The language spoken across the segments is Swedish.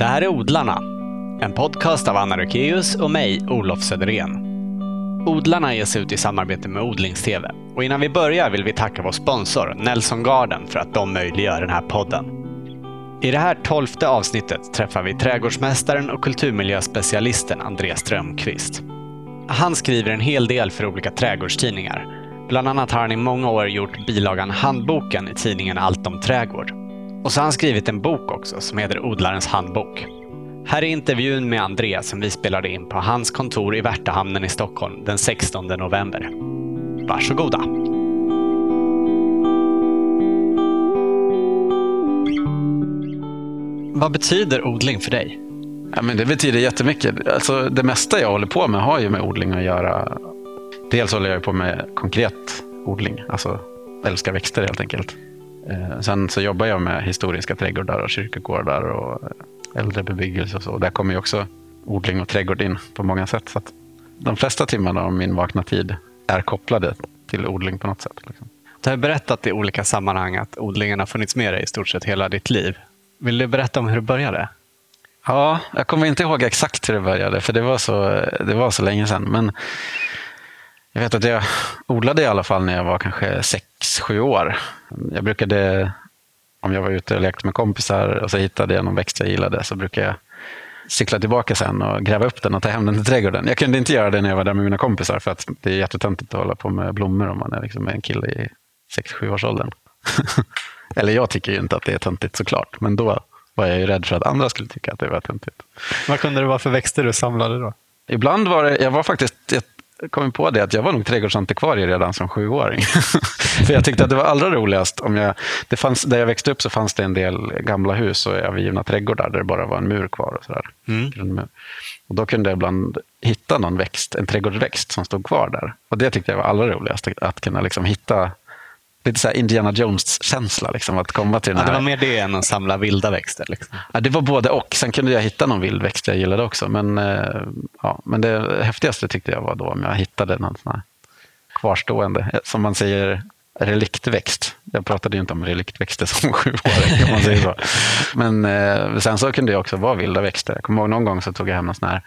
Det här är Odlarna, en podcast av Anna Rökeus och mig, Olof Söderén. Odlarna ges ut i samarbete med Odlingstv. Och innan vi börjar vill vi tacka vår sponsor Nelson Garden för att de möjliggör den här podden. I det här tolfte avsnittet träffar vi trädgårdsmästaren och kulturmiljöspecialisten Andreas Strömqvist. Han skriver en hel del för olika trädgårdstidningar. Bland annat har han i många år gjort bilagan Handboken i tidningen Allt om trädgård. Och så har han skrivit en bok också som heter Odlarens handbok. Här är intervjun med Andreas som vi spelade in på hans kontor i Värtahamnen i Stockholm den 16 november. Varsågoda! Vad betyder odling för dig? Ja, men det betyder jättemycket. Alltså, det mesta jag håller på med har ju med odling att göra. Dels håller jag på med konkret odling, alltså älskar växter helt enkelt. Eh, sen så jobbar jag med historiska trädgårdar och kyrkogårdar och äldre bebyggelse och så. Där kommer ju också odling och trädgård in på många sätt. Så de flesta timmarna av min vakna tid är kopplade till odling på något sätt. Liksom. Du har berättat i olika sammanhang att odlingen har funnits med dig i stort sett hela ditt liv. Vill du berätta om hur det började? Ja, jag kommer inte ihåg exakt hur det började, för det var så, det var så länge sedan. Men jag vet att jag odlade i alla fall när jag var kanske sex sju år. Jag brukade, om jag var ute och lekte med kompisar och så hittade jag någon växt jag gillade, så brukade jag cykla tillbaka sen och gräva upp den och ta hem den till trädgården. Jag kunde inte göra det när jag var där med mina kompisar, för att det är jättetöntigt att hålla på med blommor om man är liksom en kille i sex sju års åldern. Eller jag tycker ju inte att det är töntigt såklart, men då var jag ju rädd för att andra skulle tycka att det var töntigt. Vad kunde det vara för växter du samlade då? Ibland var det, jag var faktiskt, jag kom på det att jag var nog trädgårdsantikvarie redan som sjuåring. för jag tyckte att det var allra roligast om jag, det fanns, där jag växte upp så fanns det en del gamla hus och övergivna trädgårdar där det bara var en mur kvar. Och, sådär. Mm. och Då kunde jag ibland hitta någon växt, en trädgårdsväxt som stod kvar där. Och Det tyckte jag var allra roligast, att kunna liksom hitta lite så Indiana Jones-känsla. Liksom, att komma till den ja, Det var mer det än att samla vilda växter? Liksom. Ja, det var både och. Sen kunde jag hitta någon vild växt jag gillade också. Men, eh, ja, men det häftigaste tyckte jag var då om jag hittade någon sån här kvarstående, som man säger, reliktväxt. Jag pratade ju inte om reliktväxter som sjuåring, kan man så. Men eh, sen så kunde det också vara vilda växter. Jag kommer ihåg någon gång så tog jag hem någon sån här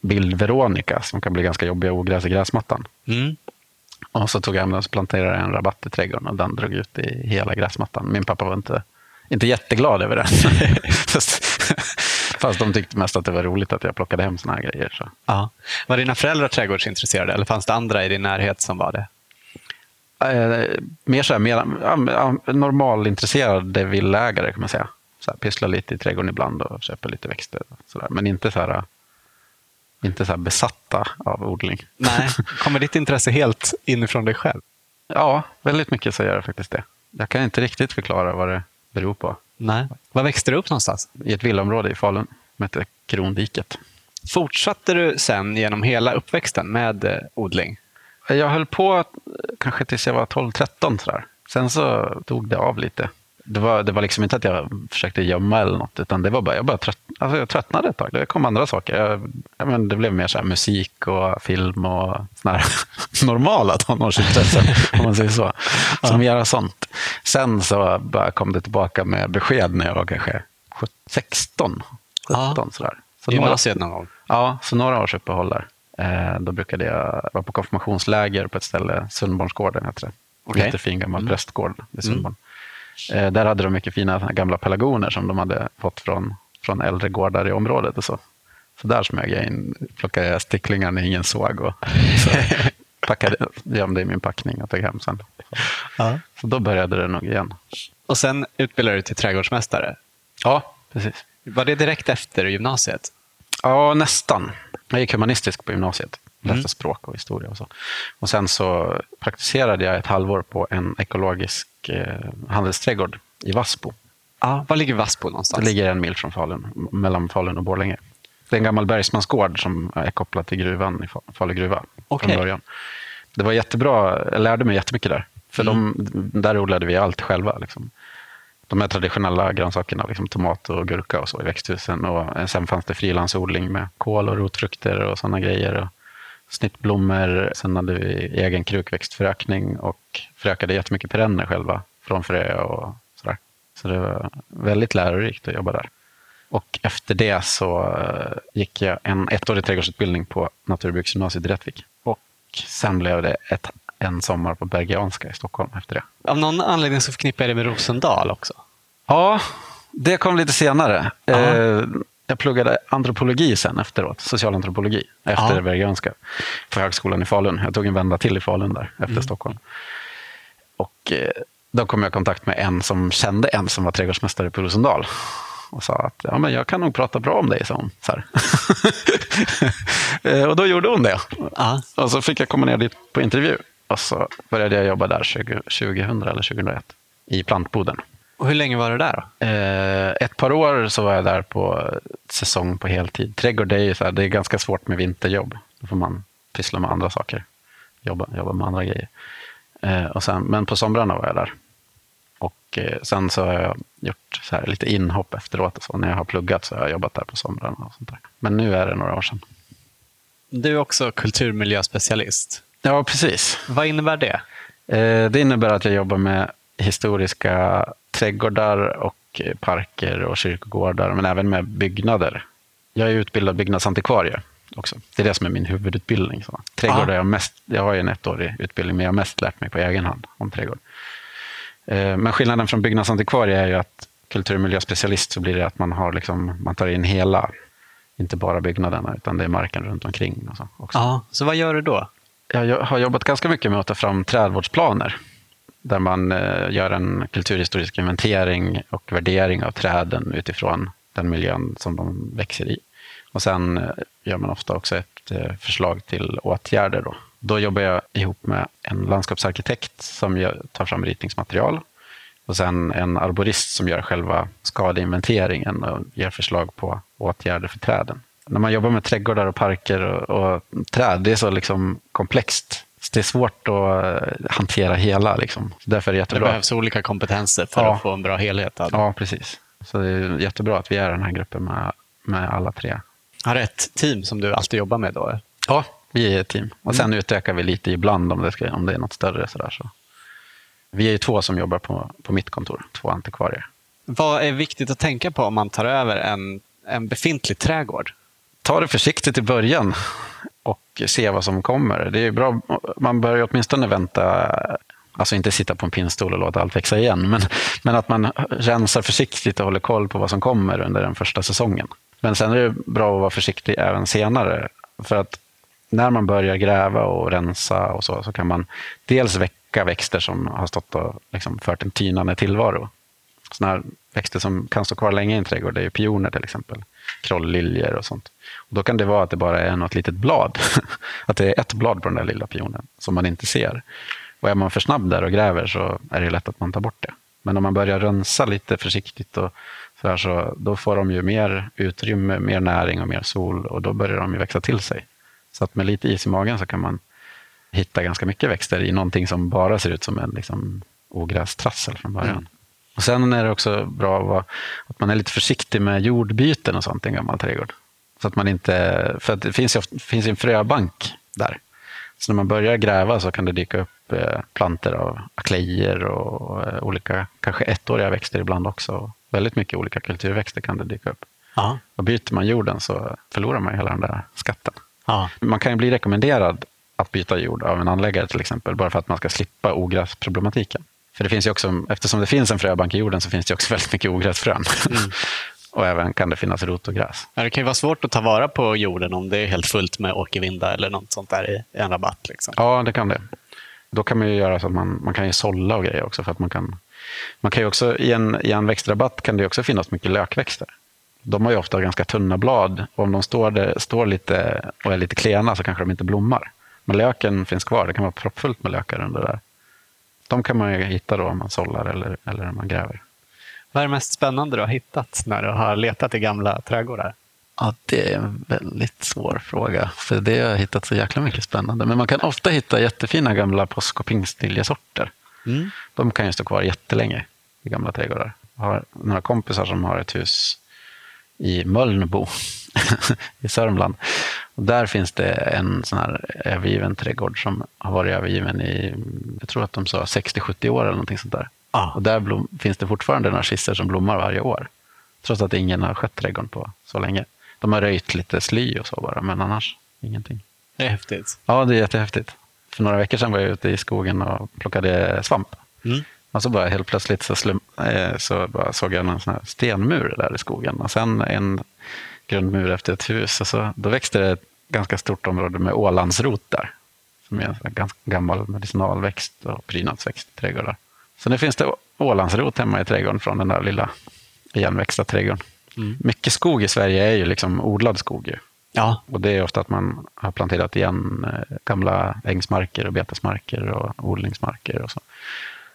bild Veronica som kan bli ganska jobbiga ogräs i gräsmattan. Mm. Och så tog jag den och planterade en rabatt i trädgården och den drog ut i hela gräsmattan. Min pappa var inte, inte jätteglad över den. fast, fast de tyckte mest att det var roligt att jag plockade hem såna här grejer. Så. Ja. Var dina föräldrar trädgårdsintresserade eller fanns det andra i din närhet som var det? Eh, mer så här, mer, ja, normalintresserade villägare kan man säga. Så här, pysslar lite i trädgården ibland och köper lite växter. Så där. Men inte så här inte så besatta av odling. Nej, kommer ditt intresse helt inifrån dig själv? Ja, väldigt mycket så gör det faktiskt det. Jag kan inte riktigt förklara vad det beror på. Nej. Var växte du upp någonstans? I ett villaområde i Falun som heter Krondiket. Fortsatte du sen genom hela uppväxten med eh, odling? Jag höll på kanske tills jag var 12-13. Sen så tog det av lite det var, det var liksom inte att jag försökte gömma eller något, utan det var bara, jag bara trött, alltså jag tröttnade ett tag. Det kom andra saker. Jag, jag men, det blev mer så musik och film och såna här normala tonårsintressen, om man säger så. Som ja. göra sånt. Sen så bara kom det tillbaka med besked när jag var kanske 16, 17 ja. sådär. Så Gymnasiet någon gång? Ja, så några års uppehåll där. Eh, då brukade jag vara på konfirmationsläger på ett ställe, Sundbornsgården heter det. Okay. Jättefin gammal mm. prästgård vid Sundborn. Mm. Eh, där hade de mycket fina gamla pelargoner som de hade fått från, från äldre gårdar i området. Och så. så där smög jag in, plockade jag sticklingar när ingen såg och så packade, gömde i min packning och tog hem sen. Ja. Så då började det nog igen. Och sen utbildade du till trädgårdsmästare? Ja, precis. Var det direkt efter gymnasiet? Ja, nästan. Jag gick humanistisk på gymnasiet. Läste mm. språk och historia och så. Och sen så praktiserade jag ett halvår på en ekologisk eh, handelsträdgård i Vassbo. Ah, var ligger Vassbo någonstans? Det ligger en mil från Falun, mellan Falun och Borlänge. Det är en gammal bergsmansgård som är kopplad till gruvan i Falu gruva okay. från början. Det var jättebra, jag lärde mig jättemycket där. För mm. de, där odlade vi allt själva. Liksom. De här traditionella grönsakerna, liksom tomat och gurka och så i växthusen. Och sen fanns det frilansodling med kål och rotfrukter och sådana grejer. Och snittblommor. Sen hade vi egen krukväxtförökning och förökade jättemycket perenner själva från frö och sådär. Så det var väldigt lärorikt att jobba där. Och efter det så eh, gick jag en ettårig trädgårdsutbildning på Naturbruksgymnasiet i Rättvik. Och sen blev det ett, en sommar på Bergianska i Stockholm efter det. Av någon anledning så förknippar jag det med Rosendal också. Ja, det kom lite senare. Eh, jag pluggade antropologi sen efteråt, socialantropologi, efter Ja. Bergianska på Högskolan i Falun. Jag tog en vända till i Falun där, efter Mm. Stockholm. Och eh, då kom jag i kontakt med en som kände en som var trädgårdsmästare på Rosendal. Och sa att ja, men jag kan nog prata bra om dig, sa hon. Så. Eh, och då gjorde hon det. Ja. Och så fick jag komma ner dit på intervju. Och så började jag jobba där 20, 2000 eller 2001 i plantboden. Och hur länge var det där då? Eh, ett par år så var jag där på säsong på heltid. Trädgård det är, ju så här, det är ganska svårt med vinterjobb. Då får man pyssla med andra saker. Jobba, jobba med andra grejer. Eh, och sen, men på somrarna var jag där. Och eh, sen så har jag gjort så här, lite inhopp efteråt. Och så. När jag har pluggat så har jag jobbat där på somrarna. Och sånt där. Men nu är det några år sedan. Du är också kulturmiljöspecialist. Ja, precis. Vad innebär det? Eh, Det innebär att jag jobbar med historiska trädgårdar och eh, parker och kyrkogårdar, men även med byggnader. Jag är utbildad byggnadsantikvarie också. Det är det som är min huvudutbildning. Så. Trädgård Ah. är jag mest, jag har ju en ettårig utbildning, men jag har mest lärt mig på egen hand om trädgård. Eh, Men skillnaden från byggnadsantikvarie är ju att kulturmiljöspecialist så blir det att man, har liksom, man tar in hela, inte bara byggnaderna, utan det är marken runt omkring och så också. Ja, så vad gör du då? Jag har jobbat ganska mycket med att ta fram trädvårdsplaner. Där man eh, gör en kulturhistorisk inventering och värdering av träden utifrån den miljön som de växer i. Och sen eh, gör man ofta också ett eh, förslag till åtgärder. Då. då jobbar jag ihop med en landskapsarkitekt som tar fram ritningsmaterial. Och sen en arborist som gör själva skadeinventeringen och ger förslag på åtgärder för träden. När man jobbar med trädgårdar och parker och, och träd, det är så liksom komplext. Så Det är svårt att eh, hantera hela. Liksom. Så Därför är det Det jättebra. behövs olika kompetenser för Ja. att få en bra helhet. det. Ja, precis. Så det är jättebra att vi är den här gruppen med, med alla tre. Har du ett team som du alltid jobbar med då? Ja, vi är ett team. Och sen utökar vi lite ibland om det, ska, om det är något större. Sådär, så. Vi är ju två som jobbar på, på mitt kontor, två antikvarier. Vad är viktigt att tänka på om man tar över en, en befintlig trädgård? ta det försiktigt i början och se vad som kommer. Det är bra, man bör ju åtminstone vänta, alltså inte sitta på en pinnstol och låta allt växa igen, men, men att man rensar försiktigt och håller koll på vad som kommer under den första säsongen. Men sen är det bra att vara försiktig även senare, för att när man börjar gräva och rensa och så, så kan man dels väcka växter som har stått och liksom fört en tynande tillvaro. Såna här växter som kan stå kvar länge i en trädgård, det är pioner till exempel. Krollliljor och sånt. Och då kan det vara att det bara är något litet blad. att det är ett blad på den där lilla pionen som man inte ser. Och är man för snabb där och gräver så är det lätt att man tar bort det. Men om man börjar rensa lite försiktigt och så här, så då får de ju mer utrymme, mer näring och mer sol och då börjar de ju växa till sig. Så att med lite is i magen så kan man hitta ganska mycket växter i någonting som bara ser ut som en liksom, ogrästrassel från början. Mm. Och Sen är det också bra att, vara, att man är lite försiktig med jordbyten och sånt i en gammal trädgård. Så att man inte, för det finns ju ofta, finns en fröbank där. Så när man börjar gräva så kan det dyka upp eh, planter av aklejer och eh, olika, kanske ettåriga växter ibland också. Väldigt mycket olika kulturväxter kan det dyka upp. Ja. Och byter man jorden så förlorar man hela den där skatten. ja. Man kan ju bli rekommenderad att byta jord av en anläggare till exempel, bara för att man ska slippa ogräsproblematiken. För det finns ju också, eftersom det finns en fröbank i jorden så finns det också väldigt mycket ogräsfrön. och även kan det finnas rot och gräs. Ja, Det kan ju vara svårt att ta vara på jorden om det är helt fullt med åkervinda eller något sånt där i i en rabatt. Liksom. Ja, det kan det. Då kan man ju göra så att man, man kan ju sålla och grejer också. För att man kan, man kan ju också, i, en, I en växtrabatt kan det också finnas mycket lökväxter. De har ju ofta ganska tunna blad. Och om de står, där, står lite och är lite klena så kanske de inte blommar. Men löken finns kvar. Det kan vara proppfullt med lökar under där. De kan man ju hitta då om man sållar eller, eller om man gräver. Vad är det mest spännande du har hittat när du har letat i gamla trädgårdar? Ja, det är en väldigt svår fråga. För det har jag hittat så jäkla mycket spännande. Men man kan ofta hitta jättefina gamla påsk och pingstliljesorter. Mm. De kan ju stå kvar jättelänge i gamla trädgårdar. Jag har några kompisar som har ett hus i Mölnbo i Sörmland. Och där finns det en sån här övergiven trädgård som har varit övergiven i, jag tror att de sa 60-70 år eller någonting sånt där. Ja. Och där blom, finns det fortfarande narcisser som blommar varje år. Trots att ingen har skött trädgården på så länge. De har röjt lite sly och så bara, men annars ingenting. Det är häftigt. Ja, det är jättehäftigt. För några veckor sedan var jag ute i skogen och plockade svamp. Mm. Och så bara helt plötsligt så, slum, eh, så bara såg jag en sån här stenmur där i skogen. Och sen en grundmur efter ett hus. Och så, då växte det ett ganska stort område med ålandsrot där. Som är en ganska gammal medicinalväxt och prydnadsväxt i trädgårdar. Så nu finns det ålandsrot hemma i trädgården från den där lilla igenväxta trädgården. Mm. Mycket skog i Sverige är ju liksom odlad skog. Ju. Ja, Och det är ofta att man har planterat igen eh, gamla ängsmarker och betesmarker och odlingsmarker. Och så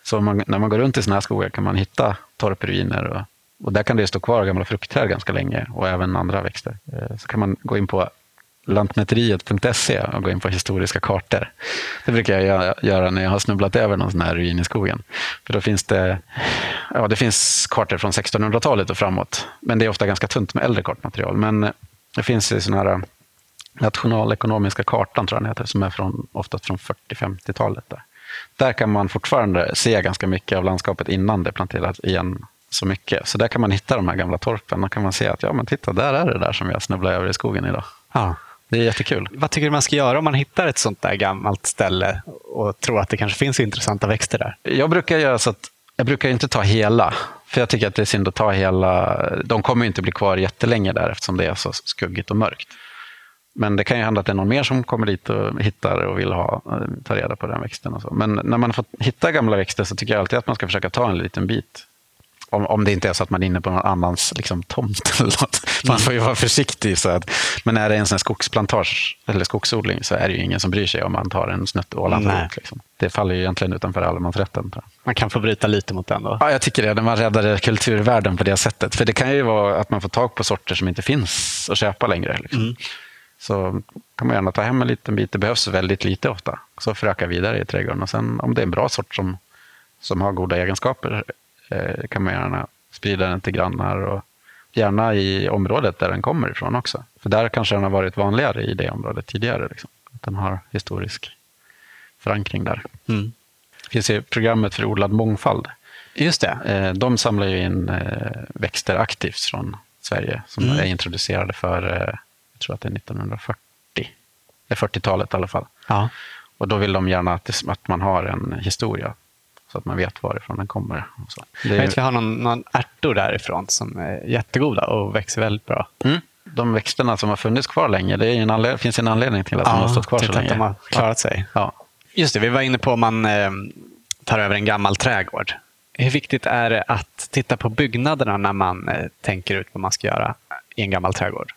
så man, när man går runt i sådana här skogar kan man hitta torpruiner. Och, och där kan det stå kvar gamla fruktträd ganska länge och även andra växter. Eh, så kan man gå in på lantmäteriet.se och gå in på historiska kartor. Det brukar jag göra- när jag har snubblat över någon sån här ruin i skogen. För då finns det, ja, det finns kartor från 1600-talet och framåt. Men det är ofta ganska tunt med äldre kartmaterial. Men eh, det finns ju såna här eh, nationalekonomiska kartan, tror jag den heter, som är från, oftast från 40-50-talet. Där. där kan man fortfarande se ganska mycket av landskapet innan det planterades igen så mycket. Så där kan man hitta de här gamla torpen. Då kan man se att ja, men titta, där är det där som jag snubblar över i skogen idag. ja. Det är jättekul. Vad tycker du man ska göra om man hittar ett sånt där gammalt ställe och tror att det kanske finns intressanta växter där? Jag brukar göra så att jag brukar inte ta hela, för jag tycker att det är synd att ta hela. De kommer inte bli kvar jättelänge där eftersom det är så skuggigt och mörkt. Men det kan ju hända att det är någon mer som kommer dit och hittar och vill ha, ta reda på den växten. Och så. Men när man får hitta gamla växter så tycker jag alltid att man ska försöka ta en liten bit. Om, om det inte är så att man är inne på någon annans liksom, tomt eller något. Man får ju vara försiktig. Så att, men är det en sån skogsplantage eller skogsodling så är det ju ingen som bryr sig om man tar en snutt ålandsrot. Liksom. Det faller ju egentligen utanför allemansrätten. Man kan få bryta lite mot den då. Ja, jag tycker det. När man räddar kulturvärden på det sättet. För det kan ju vara att man får tag på sorter som inte finns att köpa längre. Liksom. Mm. Så kan man gärna ta hem en liten bit. Det behövs väldigt lite ofta. Så föröka vidare i trädgården. Och sen om det är en bra sort som, som har goda egenskaper eh, kan man gärna sprida den till grannar. Och gärna i området där den kommer ifrån också. För där kanske den har varit vanligare i det området tidigare. Liksom. Att den har historisk förankring där. Mm. Det finns ju programmet för odlad mångfald. Just det. Eh, De samlar ju in eh, växter aktivt från Sverige som Mm. är introducerade för, eh, jag tror att det är 1940, det är 40-talet i alla fall. Ja. Och då vill de gärna att man har en historia så att man vet varifrån den kommer. Och så. Det Jag är, vet vi har någon, någon ärtor därifrån som är jättegoda och växer väldigt bra. mm, de växterna som har funnits kvar länge, det en finns en anledning till att de har stått kvar så länge. att de har klarat sig. Ja. Just det, vi var inne på om man eh, tar över en gammal trädgård. Hur viktigt är det att titta på byggnaderna när man eh, tänker ut vad man ska göra i en gammal trädgård?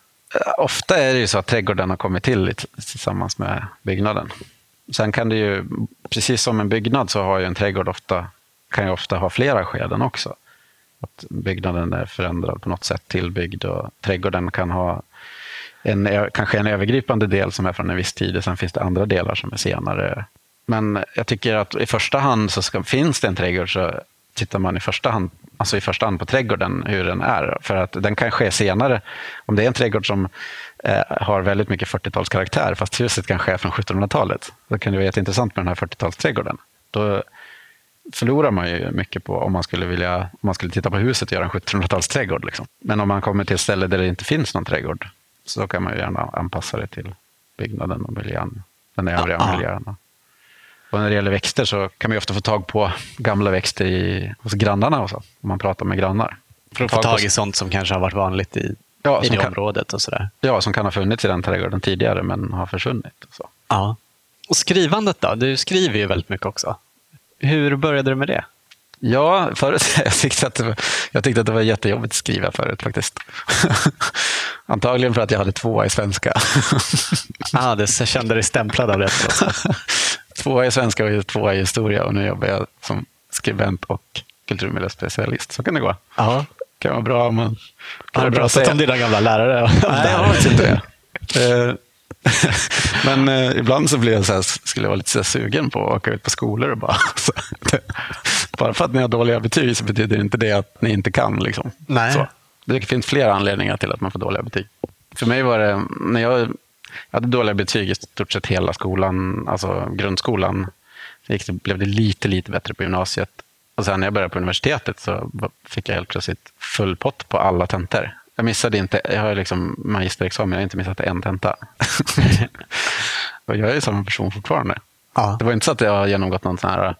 Ofta är det ju så att trädgården har kommit till tillsammans med byggnaden. Sen kan det ju, precis som en byggnad så har ju en trädgård ofta, kan ju ofta ha flera skeden också. Att byggnaden är förändrad på något sätt, tillbyggd och trädgården kan ha en, kanske en övergripande del som är från en viss tid och sen finns det andra delar som är senare. Men jag tycker att i första hand så ska, finns det en trädgård så tittar man i första hand alltså i första hand på trädgården, hur den är. För att den kan ske senare. Om det är en trädgård som eh, har väldigt mycket 40-talskaraktär, fast huset kanske är från 1700-talet, då kan det vara jätteintressant med den här 40-talsträdgården. Då förlorar man ju mycket på om man skulle vilja om man skulle titta på huset och göra en 1700-talsträdgård. Liksom. Men om man kommer till ett ställe där det inte finns någon trädgård, så kan man ju gärna anpassa det till byggnaden och miljön, den övriga Ja. miljön. Och när det gäller växter så kan man ofta få tag på gamla växter i, hos grannarna och så, om man pratar med grannar. För att få tag i sånt som kanske har varit vanligt i, Ja, i det kan, området och sådär. ja, som kan ha funnits i den trädgården tidigare men har försvunnit. Och så. Ja. Och skrivandet då? Du skriver ju väldigt mycket också. Hur började du med det? Ja, förut, jag, tyckte att det var, jag tyckte att det var jättejobbigt att skriva förut faktiskt. Antagligen för att jag hade tvåa i svenska. Ah, det så kände dig stämplad av det. tvåa i svenska och tvåa i historia och nu jobbar jag som skribent och kulturmiljöspecialist. Så kan det gå. Ja. Kan vara bra om man... Har du pratat om dina gamla lärare? Nej, jag har faktiskt inte det. Eh, Men eh, ibland så blir jag så här, skulle jag vara lite så sugen på att åka ut på skolor och bara... Så, bara för att ni har dåliga betyg så betyder inte det att ni inte kan. Liksom. Nej. Så. Det finns flera anledningar till att man får dåliga betyg. För mig var det, när jag, jag hade dåliga betyg i stort sett hela skolan, alltså grundskolan. Så gick det, blev det lite, lite bättre på gymnasiet. Och sen när jag började på universitetet så fick jag helt plötsligt full pott på alla tentor. Jag missade inte, jag har liksom magisterexamen, jag har inte missat en tenta. och jag är samma person fortfarande. Ja. Det var inte så att jag har genomgått någon sån här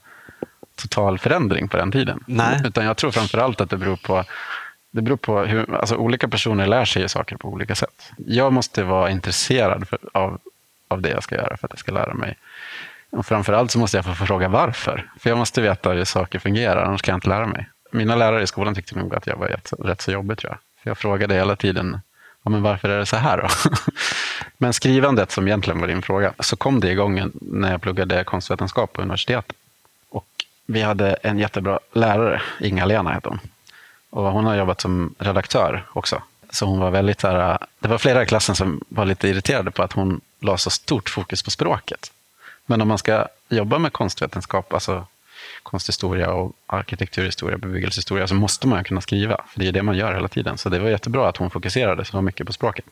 total förändring på den tiden. Nej. Utan jag tror framför allt att det beror på det beror på hur alltså, olika personer lär sig saker på olika sätt. Jag måste vara intresserad för, av, av det jag ska göra för att jag ska lära mig. Och framför allt så måste jag få fråga varför. För jag måste veta hur saker fungerar, annars kan jag inte lära mig. Mina lärare i skolan tyckte nog att jag var rätt, rätt så jobbig tror jag. För jag frågade hela tiden, ja, men varför är det så här då? men skrivandet som egentligen var din fråga, så kom det igång när jag pluggade konstvetenskap på universitetet. Och vi hade en jättebra lärare, Inga-Lena hette hon. Och hon har jobbat som redaktör också. Så hon var väldigt det var flera i klassen som var lite irriterade på att hon la så stort fokus på språket. Men om man ska jobba med konstvetenskap, alltså konsthistoria och arkitekturhistoria, bebyggelsehistoria, så måste man kunna skriva. För det är det man gör hela tiden. Så det var jättebra att hon fokuserade så mycket på språket.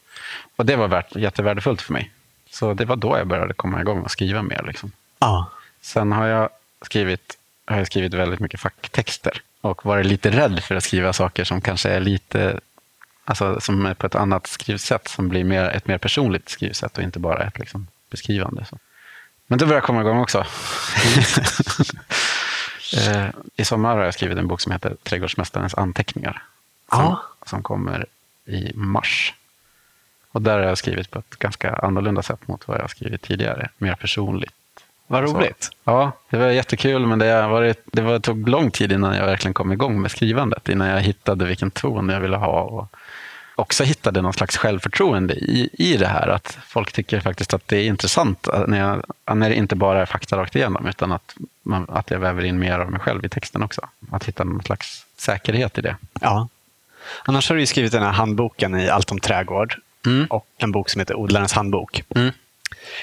Och det var värt, jättevärdefullt för mig. Så det var då jag började komma igång och skriva mer. Liksom. Ja. Sen har jag skrivit, har jag skrivit väldigt mycket facktexter och varit lite rädd för att skriva saker som kanske är lite Alltså som är på ett annat skrivsätt som blir mer, ett mer personligt skrivsätt och inte bara ett liksom, beskrivande. Så. Men det börjar komma igång också. Eh, I sommar har jag skrivit en bok som heter Trädgårdsmästarens anteckningar. Som, Ja. som kommer i mars. Och där har jag skrivit på ett ganska annorlunda sätt mot vad jag har skrivit tidigare. Mer personligt. Vad Så. roligt. Ja, det var jättekul, men det, varit, det var, tog lång tid innan jag verkligen kom igång med skrivandet. Innan jag hittade vilken ton jag ville ha. Och också hittade någon slags självförtroende i, i det här. Att folk tycker faktiskt att det är intressant när, jag, när det inte bara är fakta rakt igenom, utan att, man, att jag väver in mer av mig själv i texten också. Att hitta någon slags säkerhet i det. Ja. Annars har du skrivit den här handboken i Allt om trädgård Mm. och en bok som heter Odlarens handbok. Mm.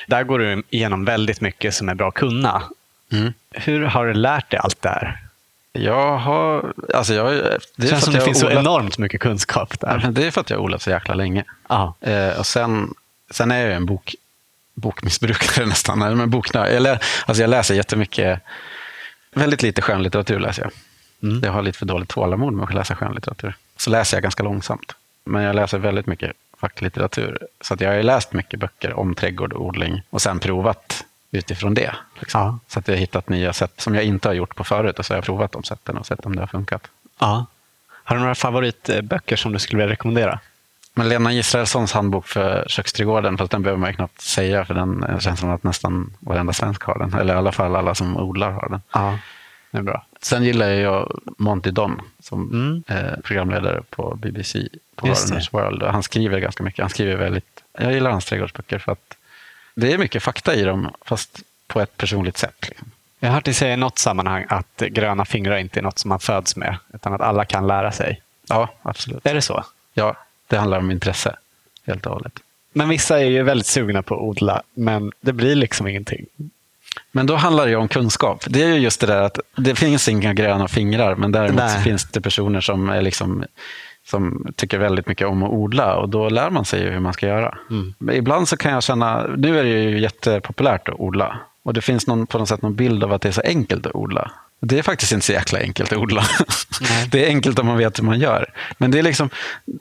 Där går du igenom väldigt mycket som är bra att kunna. Mm. Hur har du lärt dig allt det här? Jag har... Alltså jag, det, känns att som det finns så odlat- enormt mycket kunskap där. Det är för att jag har odlat så jäkla länge. Eh, och sen, sen är jag ju en bok, bokmissbrukare nästan. Eller, Men boknörd. jag, lä, alltså jag läser jättemycket, väldigt lite skönlitteratur läser jag. Mm. Jag har lite för dåligt tålamod med att läsa skönlitteratur. Så läser jag ganska långsamt. Men jag läser väldigt mycket facklitteratur. Så jag har läst mycket böcker om trädgård och odling och sen provat utifrån det. Liksom. Ja. Så att jag har hittat nya sätt som jag inte har gjort på förut och så har jag provat de sätten och sett om det har funkat. Ja. Har du några favoritböcker som du skulle vilja rekommendera? Men Lena Israelssons handbok för köksträdgården, fast den behöver man ju knappt säga för den känns som att nästan varenda svensk har den. Eller i alla fall alla som odlar har den. Ja, det är bra. Sen gillar jag Monty Don som Mm. eh, programledare på BBC på Just det. Gardeners World. Han skriver ganska mycket. Han skriver väldigt, jag gillar hans trädgårdsböcker för att det är mycket fakta i dem, fast på ett personligt sätt. Liksom. Jag har hört dig säga i något sammanhang att gröna fingrar inte är något som man föds med, utan att alla kan lära sig. Ja, absolut. Är det så? Ja, det handlar om intresse helt och hållet. Men vissa är ju väldigt sugna på att odla, men det blir liksom ingenting. Men då handlar det ju om kunskap. Det är ju just det där att det finns inga gröna fingrar, men däremot finns det personer som, är liksom, som tycker väldigt mycket om att odla och då lär man sig ju hur man ska göra. Mm. Ibland så kan jag känna, nu är det ju jättepopulärt att odla och det finns någon, på något sätt någon bild av att det är så enkelt att odla. Det är faktiskt inte så jäkla enkelt att odla. Det är enkelt om man vet hur man gör. Men det är liksom,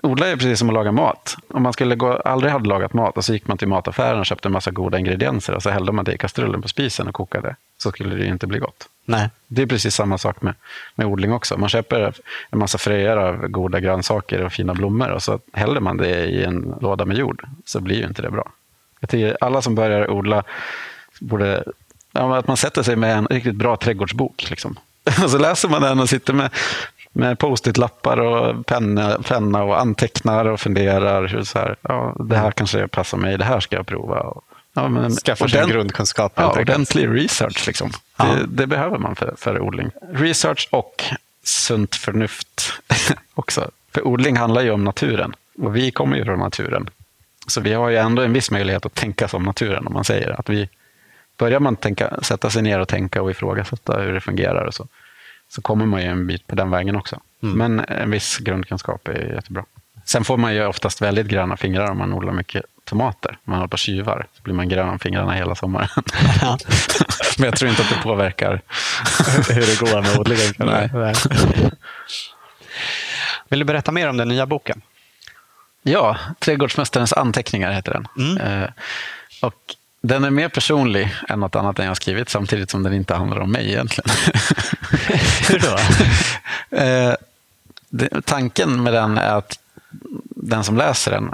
odla är precis som att laga mat. Om man skulle gå, aldrig hade lagat mat och så gick man till mataffären och köpte en massa goda ingredienser och så hällde man det i kastrullen på spisen och kokade. Så skulle det ju inte bli gott. Nej. Det är precis samma sak med, med odling också. Man köper en massa fröer av goda grönsaker och fina blommor och så häller man det i en låda med jord. Så blir ju inte det bra. Jag tycker alla som börjar odla borde ja, att man sätter sig med en riktigt bra trädgårdsbok. Liksom. Och så läser man den och sitter med, med post-it-lappar och penna, penna och antecknar och funderar. Hur så här, ja, det här kanske passar mig, det här ska jag prova. Och, ja, men, Skaffa sig grundkunskap. Ja, ordentlig research. Liksom. Ja. Det, det behöver man för, för odling. Research och sunt förnuft också. För odling handlar ju om naturen. Och vi kommer ju från naturen. Så vi har ju ändå en viss möjlighet att tänka som naturen. Om man säger att vi Börjar man tänka, sätta sig ner och tänka och ifrågasätta hur det fungerar och så, så kommer man ju en bit på den vägen också. Mm. Men en viss grundkunskap är jättebra. Sen får man ju oftast väldigt gröna fingrar om man odlar mycket tomater. Om man håller på och tjuvar så blir man grön om fingrarna hela sommaren. Ja. Men jag tror inte att det påverkar hur det går med odlingen. Nej. Vill du berätta mer om den nya boken? Ja, Trädgårdsmästarens anteckningar heter den. Mm. Eh, och den är mer personlig än något annat än jag har skrivit, samtidigt som den inte handlar om mig egentligen. Hur då? Eh, det, tanken med den är att den som läser den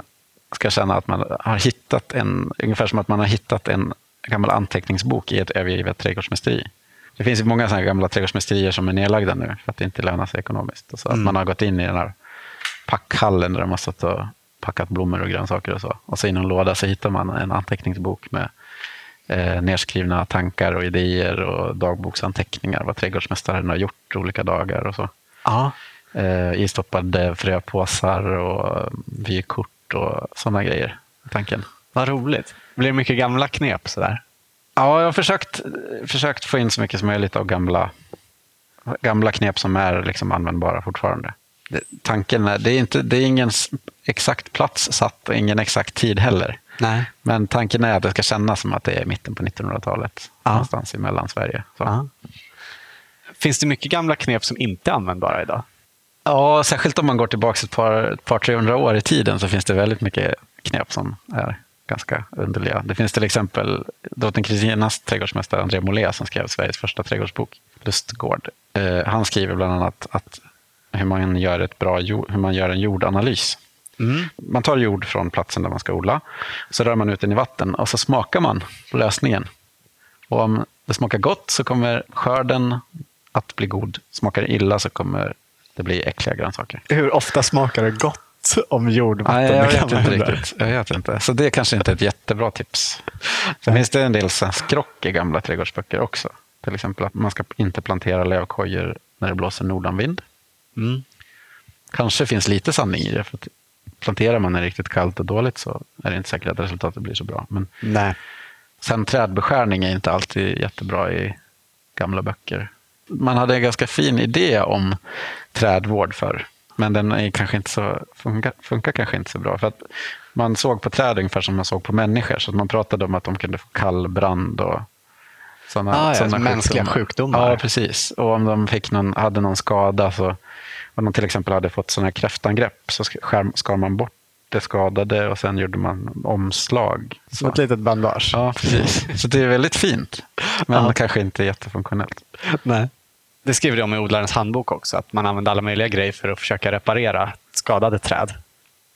ska känna att man har hittat en, ungefär som att man har hittat en gammal anteckningsbok i ett övergivet trädgårdsmästeri. Det finns många sådana gamla trädgårdsmästerier som är nedlagda nu för att det inte lönar sig ekonomiskt. Så Mm. Att man har gått in i den här packhallen där de har stått och packat blommor och grönsaker och så. Och så i någon låda så hittar man en anteckningsbok med eh, nedskrivna tankar och idéer och dagboksanteckningar, vad trädgårdsmästaren har gjort olika dagar och så. Ja. Eh, istoppade fröpåsar och vykort och sådana grejer. Tanken. Vad roligt. Blir det mycket gamla knep sådär? Ja, jag har försökt, försökt få in så mycket som möjligt av gamla, gamla knep som är liksom användbara fortfarande. Det, tanken är, det är, inte, det är ingen exakt plats satt och ingen exakt tid heller. Nej. Men tanken är att det ska kännas som att det är mitten på 1900-talet. Ja. Någonstans i Mellansverige. Finns det mycket gamla knep som inte är användbara idag? Ja, särskilt om man går tillbaka ett par, ett par 300 år i tiden så finns det väldigt mycket knep som är ganska underliga. Det finns till exempel drottning Kristinas trädgårdsmästare André Molé som skrev Sveriges första trädgårdsbok, Lustgård. Eh, han skriver bland annat att hur man gör, ett bra, jord- hur man gör en jordanalys. Mm. Man tar jord från platsen där man ska odla, så rör man ut den i vatten och så smakar man på lösningen. Och om det smakar gott så kommer skörden att bli god. Smakar det illa så kommer det bli äckliga grönsaker. Hur ofta smakar det gott om jordvatten? Nej, jag med vet inte riktigt. Jag vet inte. Så det är kanske inte ett jättebra tips. Sen finns det en del skrock i gamla trädgårdsböcker också. Till exempel att man ska inte plantera lövkojor när det blåser nordanvind. Mm. Kanske finns lite sanning i det. För att planterar man när är riktigt kallt och dåligt så är det inte säkert att resultatet blir så bra. Men Nej. sen trädbeskärning är inte alltid jättebra i gamla böcker. Man hade en ganska fin idé om trädvård för men den är kanske inte så, funkar, funkar kanske inte så bra. För att man såg på träd ungefär som man såg på människor. Så att man pratade om att de kunde få kallbrand och sådana, Ah, ja, sådana mänskliga sjukdomar. Ja, precis. Och om de fick någon, hade någon skada, så, om de till exempel hade fått sådana här kräftangrepp, så sk- skär, skar man bort det skadade och sen gjorde man omslag. Som ett litet bandage. Ja, precis. Så det är väldigt fint, men Ja. kanske inte jättefunktionellt. Nej. Det skriver de i odlarens handbok också, att man använder alla möjliga grejer för att försöka reparera skadade träd.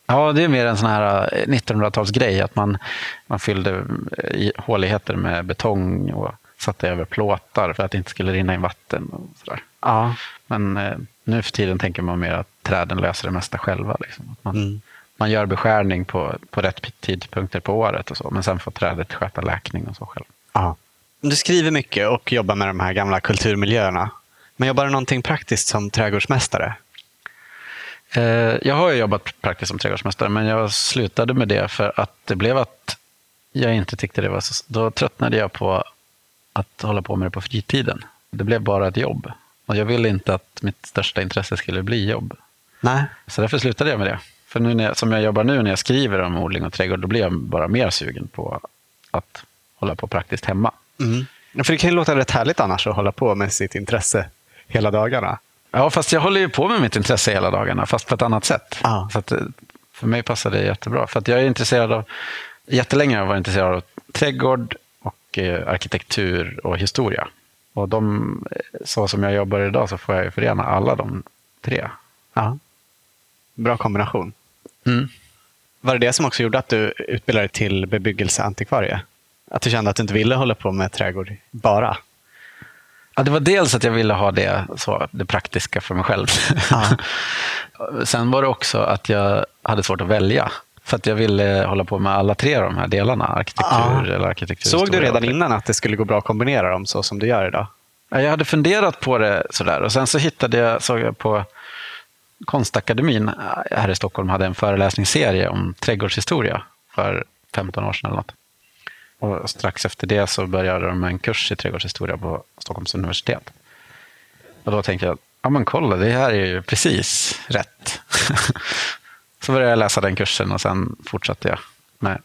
Ja, det är mer en sån här eh, 1900-talsgrej, att man, man fyllde eh, håligheter med betong och satte över plåtar för att det inte skulle rinna in vatten. Och sådär. Ja. Men eh, nu för tiden tänker man mer att träden löser det mesta själva. Liksom. Att man, Mm. man gör beskärning på, på rätt tidpunkter på året och så, men sen får trädet sköta läkning och så själv. ja. Du skriver mycket och jobbar med de här gamla kulturmiljöerna. Men jobbar du någonting praktiskt som trädgårdsmästare? Eh, Jag har ju jobbat praktiskt som trädgårdsmästare, men jag slutade med det för att det blev att jag inte tyckte det var så... Då tröttnade jag på att hålla på med det på fritiden. Det blev bara ett jobb. Och jag ville inte att mitt största intresse skulle bli jobb. Nej. Så därför slutade jag med det. För nu när jag, som jag jobbar nu när jag skriver om odling och trädgård, då blir jag bara mer sugen på att hålla på praktiskt hemma. Mm. För det kan ju låta rätt härligt annars att hålla på med sitt intresse hela dagarna. Ja, fast jag håller ju på med mitt intresse hela dagarna, fast på ett annat sätt. Ja. Så att, eh, för mig passar det jättebra. För att jag är intresserad av, jättelänge har jag varit intresserad av trädgård och eh, arkitektur och historia. Och de, eh, så som jag jobbar idag så får jag ju förena alla de tre. Ja. Bra kombination. Mm. Var det det som också gjorde att du utbildade dig till bebyggelseantikvarie? Att du kände att du inte ville hålla på med trädgård bara? Ja, det var dels att jag ville ha det, så, det praktiska för mig själv. Ja. Sen var det också att jag hade svårt att välja. För att jag ville hålla på med alla tre de här delarna. Arkitektur Ja. eller arkitektur. Såg du redan innan att det skulle gå bra att kombinera dem så som du gör idag? Ja, Jag hade funderat på det sådär och sen så hittade jag, såg jag på Konstakademin här i Stockholm hade en föreläsningsserie om trädgårdshistoria för 15 år sedan eller något. Och strax efter det så började de med en kurs i trädgårdshistoria på Stockholms universitet. Och då tänkte jag, ja men kolla, det här är ju precis rätt. så började jag läsa den kursen och sen fortsatte jag med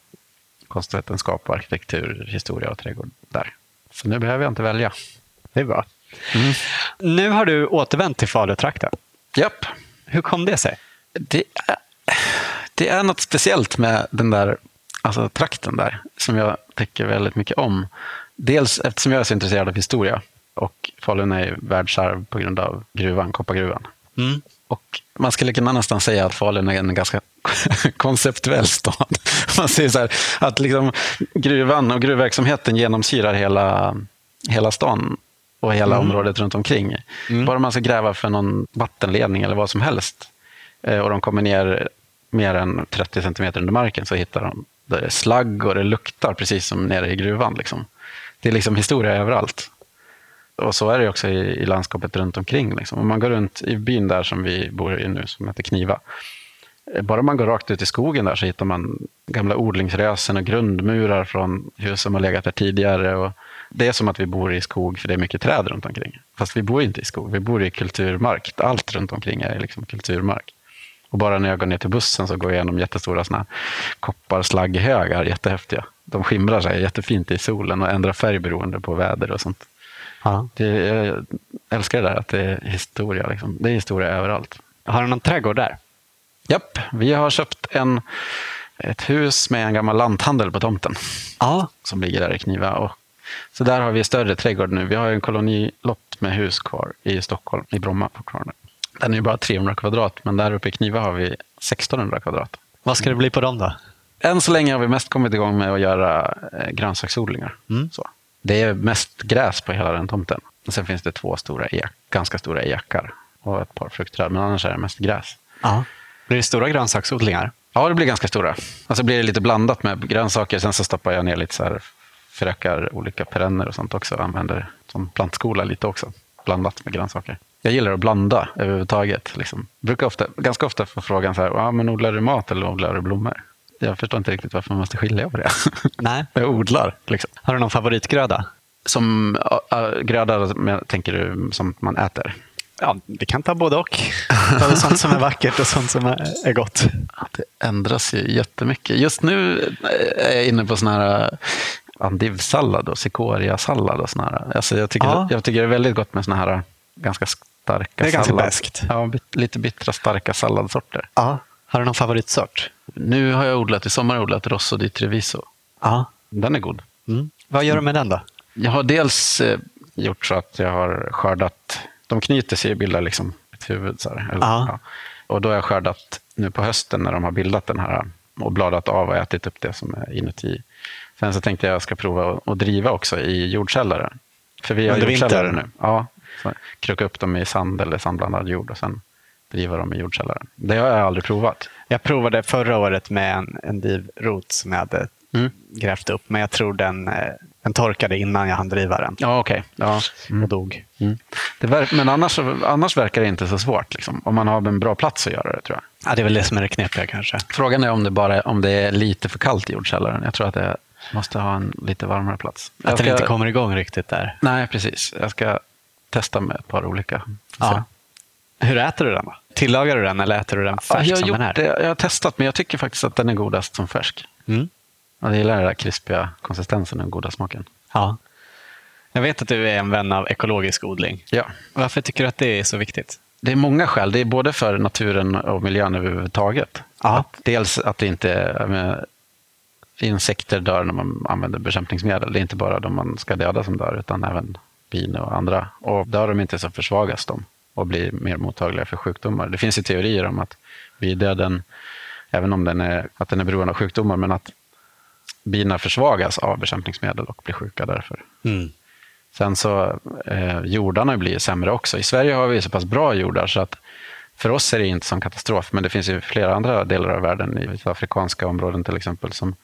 konstvetenskap, arkitektur, historia och trädgård där. Så nu behöver jag inte välja. Det är bra. Mm. Nu har du återvänt till Falutrakten. Japp. Hur kom det sig? Det är, det är något speciellt med den där alltså, trakten där som jag tycker väldigt mycket om. Dels eftersom jag är så intresserad av historia och Falun är världsarv på grund av gruvan, koppargruvan. Mm. Och man skulle kunna nästan säga att Falun är en ganska konceptuell stad. Man säger så här, att liksom gruvan och gruvverksamheten genomsyrar hela, hela stan och hela mm. området runt omkring. Mm. Bara man ska gräva för någon vattenledning eller vad som helst eh, och de kommer ner mer än 30 centimeter under marken så hittar de det är slagg och det luktar precis som nere i gruvan. Liksom. Det är liksom historia överallt. Och så är det också i, i landskapet runt omkring. Liksom. Om man går runt i byn där som vi bor i nu, som heter Kniva. Eh, bara man går rakt ut i skogen där så hittar man gamla odlingsrösen och grundmurar från hus som har legat där tidigare. Och det är som att vi bor i skog för det är mycket träd runt omkring. Fast vi bor inte i skog, vi bor i kulturmark. Allt runt omkring är liksom kulturmark. Och bara när jag går ner till bussen så går jag igenom jättestora såna kopparslagghögar, jättehäftiga. De skimrar sig jättefint i solen och ändrar färg beroende på väder och sånt. Ja. Det, jag älskar det där att det är historia. Liksom. Det är historia överallt. Har du någon trädgård där? Japp, vi har köpt en, ett hus med en gammal lanthandel på tomten. Ja. Som ligger där i Kniva. Och, så där har vi större trädgård nu. Vi har en kolonilott med hus kvar i Stockholm, i Bromma fortfarande. Den är bara 300 kvadrat, men där uppe i Kniva har vi 1600 kvadrat. Vad ska det bli på dem då? Än så länge har vi mest kommit igång med att göra eh, grönsaksodlingar. Mm. Så. Det är mest gräs på hela den tomten. sen finns det två stora ek, ganska stora ekar och ett par fruktträd, men annars är det mest gräs. Ja. Blir det stora grönsaksodlingar? Ja, det blir ganska stora. Alltså blir det lite blandat med grönsaker. Sen så stoppar jag ner lite så här, förökar olika perenner och sånt också. Använder som plantskola lite också, blandat med grönsaker. Jag gillar att blanda överhuvudtaget. Liksom. Brukar ofta, ganska ofta få frågan så här, ah, men odlar du mat eller odlar du blommor? Jag förstår inte riktigt varför man måste skilja på det. Nej. jag odlar. Liksom. Har du någon favoritgröda? Som uh, gröda, tänker du, som man äter? Ja, vi kan ta både och. Ta sånt som är vackert och sånt som är, gott. Det ändras ju jättemycket. Just nu är jag inne på sån här andivsallad och cikoriasallad och här. Alltså jag, tycker, ja. jag tycker det är väldigt gott med såna här ganska starka Det är ganska bäst. Ja, lite bittra starka salladssorter. Ja. Har du någon favoritsort? Nu har jag odlat, i sommar odlat Rosso di Treviso. Ja. Den är god. Mm. Vad gör du med den då? Jag har dels eh, gjort så att jag har skördat, de knyter sig och bildar liksom ett huvud. Så här, eller, ja. Och då har jag skördat nu på hösten när de har bildat den här och bladat av och ätit upp det som är inuti. Sen så tänkte jag att jag ska prova att driva också i jordkällare. För vi har Under jordkällare nu. Ja, kröka upp dem i sand eller sandblandad jord och sen driva dem i jordkällaren. Det har jag aldrig provat. Jag provade förra året med en, en divrot som jag hade mm. grävt upp, men jag tror den, eh, den torkade innan jag hann driva den. Ja, okej. Okay. Ja. Mm. Och dog. Mm. men annars, annars verkar det inte så svårt, liksom. om man har en bra plats att göra det, tror jag. Ja, det är väl det som är det knepiga kanske. Frågan är om det, bara, om det är lite för kallt i jordkällaren. Jag tror att det måste ha en lite varmare plats. Att ska... den inte kommer igång riktigt där? Nej, precis. Jag ska testa med ett par olika. Ja. Hur äter du den? Då? Tillagar du den eller äter du den färsk jag som gjort den. Jag har testat, men jag tycker faktiskt att den är godast som färsk. Mm. Jag gillar den där krispiga konsistensen och den goda smaken. Ja. Jag vet att du är en vän av ekologisk odling. Ja. Varför tycker du att det är så viktigt? Det är många skäl. Det är både för naturen och miljön överhuvudtaget. Att dels att det inte med, insekter dör när man använder bekämpningsmedel. Det är inte bara de man ska döda som dör, utan även bin och andra. Och dör de inte så försvagas de och blir mer mottagliga för sjukdomar. Det finns ju teorier om att bidöden, även om den är, att den är beroende av sjukdomar, men att bina försvagas av bekämpningsmedel och blir sjuka därför. Mm. Sen så eh, jordarna blir sämre också. I Sverige har vi så pass bra jordar så att för oss är det inte som katastrof, men det finns ju flera andra delar av världen, i afrikanska områden till exempel, som,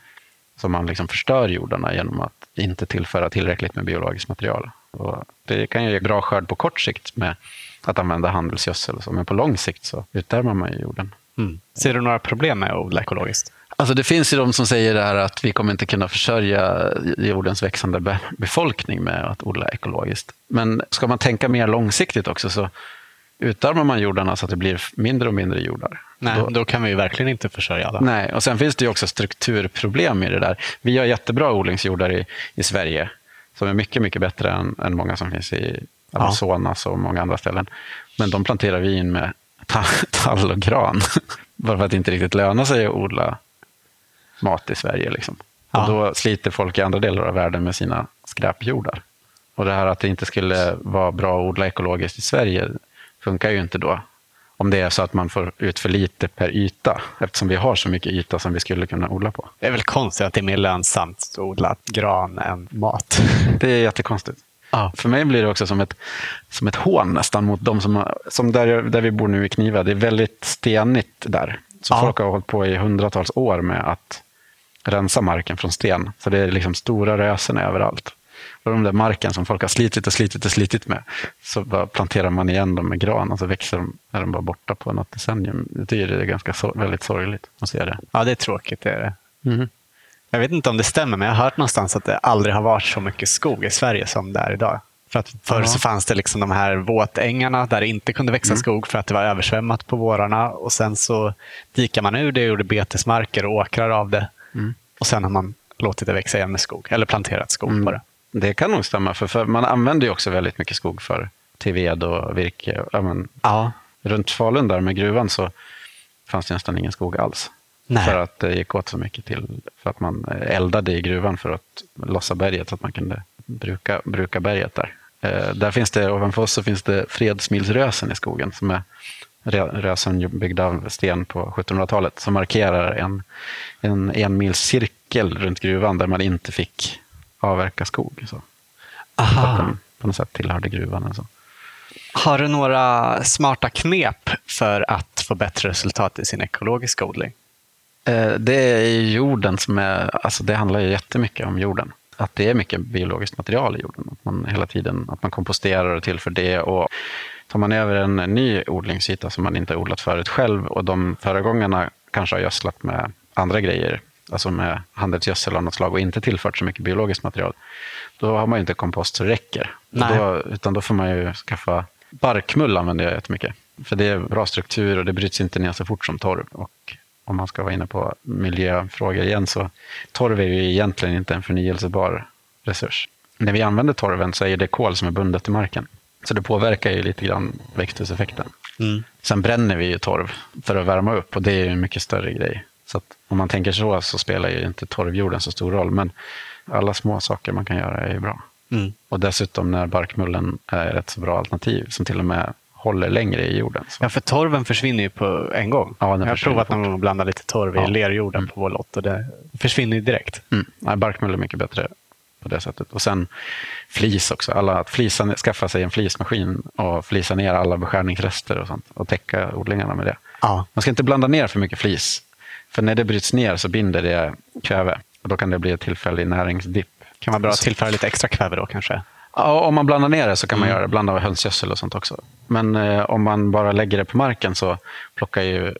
som man liksom förstör jordarna genom att inte tillföra tillräckligt med biologiskt material. Och det kan ge bra skörd på kort sikt med att använda handelsgödsel, och så, men på lång sikt så utarmar man ju jorden. Mm. Ser du några problem med att odla ekologiskt? Alltså det finns ju de som säger det här att vi kommer inte kunna försörja jordens växande befolkning med att odla ekologiskt. Men ska man tänka mer långsiktigt också så utarmar man jordarna så att det blir mindre och mindre jordar. Nej, då, då kan vi verkligen inte försörja alla. Nej, och sen finns det ju också strukturproblem i det där. Vi har jättebra odlingsjordar i, i Sverige som är mycket, mycket bättre än, än många som finns i Amazonas ja. och många andra ställen. Men de planterar vi in med tall och gran. Bara för att det inte riktigt lönar sig att odla mat i Sverige. Liksom. Ja. Och då sliter folk i andra delar av världen med sina skräpjordar. Och det här att det inte skulle vara bra att odla ekologiskt i Sverige funkar ju inte då. Om det är så att man får ut för lite per yta, eftersom vi har så mycket yta som vi skulle kunna odla på. Det är väl konstigt att det är mer lönsamt att odla gran än mat. Det är jättekonstigt. Ja. För mig blir det också som ett, som ett hån nästan mot de som, som där, där vi bor nu i Kniva. Det är väldigt stenigt där. Så ja. folk har hållit på i hundratals år med att rensa marken från sten. Så det är liksom stora rösen överallt. Och de där marken som folk har slitit och slitit och slitit med, så bara planterar man igen dem med gran och så växer de, är de bara borta på något decennium. Jag tycker det är ganska väldigt sorgligt att se det. Ja, det är tråkigt. Det är det. Mm. Jag vet inte om det stämmer, men jag har hört någonstans att det aldrig har varit så mycket skog i Sverige som det är idag. För att förr så fanns det liksom de här våtängarna där det inte kunde växa mm. skog för att det var översvämmat på vårarna. Och Sen så dikade man ur det och gjorde betesmarker och åkrar av det. Mm. Och sen har man låtit det växa igen med skog, eller planterat skog mm. på det. Det kan nog stämma, för, för man använder ju också väldigt mycket skog för till ved och virke. Ja, men, ja. Runt Falun där med gruvan så fanns det nästan ingen skog alls. Nej. För att det gick åt så mycket till för att man eldade i gruvan för att lossa berget så att man kunde bruka, bruka berget där. Eh, där finns det, ovanför oss så finns det fredsmilsrösen i skogen som är rösen byggda av sten på 1700-talet som markerar en, en enmils cirkel runt gruvan där man inte fick avverka skog. Så. Aha. Att den på något sätt tillhörde gruvan. Alltså. Har du några smarta knep för att få bättre resultat i sin ekologiska odling? Eh, det är jorden som är, alltså det handlar ju jättemycket om jorden. Att det är mycket biologiskt material i jorden. Att man hela tiden att man komposterar och tillför det. Och tar man över en ny odlingsyta som man inte har odlat förut själv och de föregångarna kanske har gödslat med andra grejer, alltså med handelsgödsel av något slag och inte tillfört så mycket biologiskt material, då har man ju inte kompost så det räcker. Då, utan då får man ju skaffa barkmull använder jag jättemycket. För det är bra struktur och det bryts inte ner så fort som torv. Och om man ska vara inne på miljöfrågor igen, så torv är ju egentligen inte en förnyelsebar resurs. När vi använder torven så är det kol som är bundet i marken. Så det påverkar ju lite grann växthuseffekten. Mm. Sen bränner vi ju torv för att värma upp och det är ju en mycket större grej. Så om man tänker så så spelar ju inte torvjorden så stor roll. Men alla små saker man kan göra är bra. Mm. Och dessutom när barkmullen är ett så bra alternativ som till och med håller längre i jorden. Så. Ja, för torven försvinner ju på en gång. Ja, jag har provat att blanda lite torv ja. i lerjorden mm. på vår lott och det försvinner ju direkt. Mm. Nej, barkmull är mycket bättre på det sättet. Och sen flis också. Alla, att flisa, skaffa sig en flismaskin och flisa ner alla beskärningsrester och sånt och täcka odlingarna med det. Ja. Man ska inte blanda ner för mycket flis. För när det bryts ner så binder det kväve och då kan det bli ett tillfällig näringsdipp. Kan man bra tillföra lite extra kväve då kanske? Ja, om man blandar ner det så kan man mm. göra det. Blanda hönsgödsel och sånt också. Men eh, om man bara lägger det på marken så plockar ju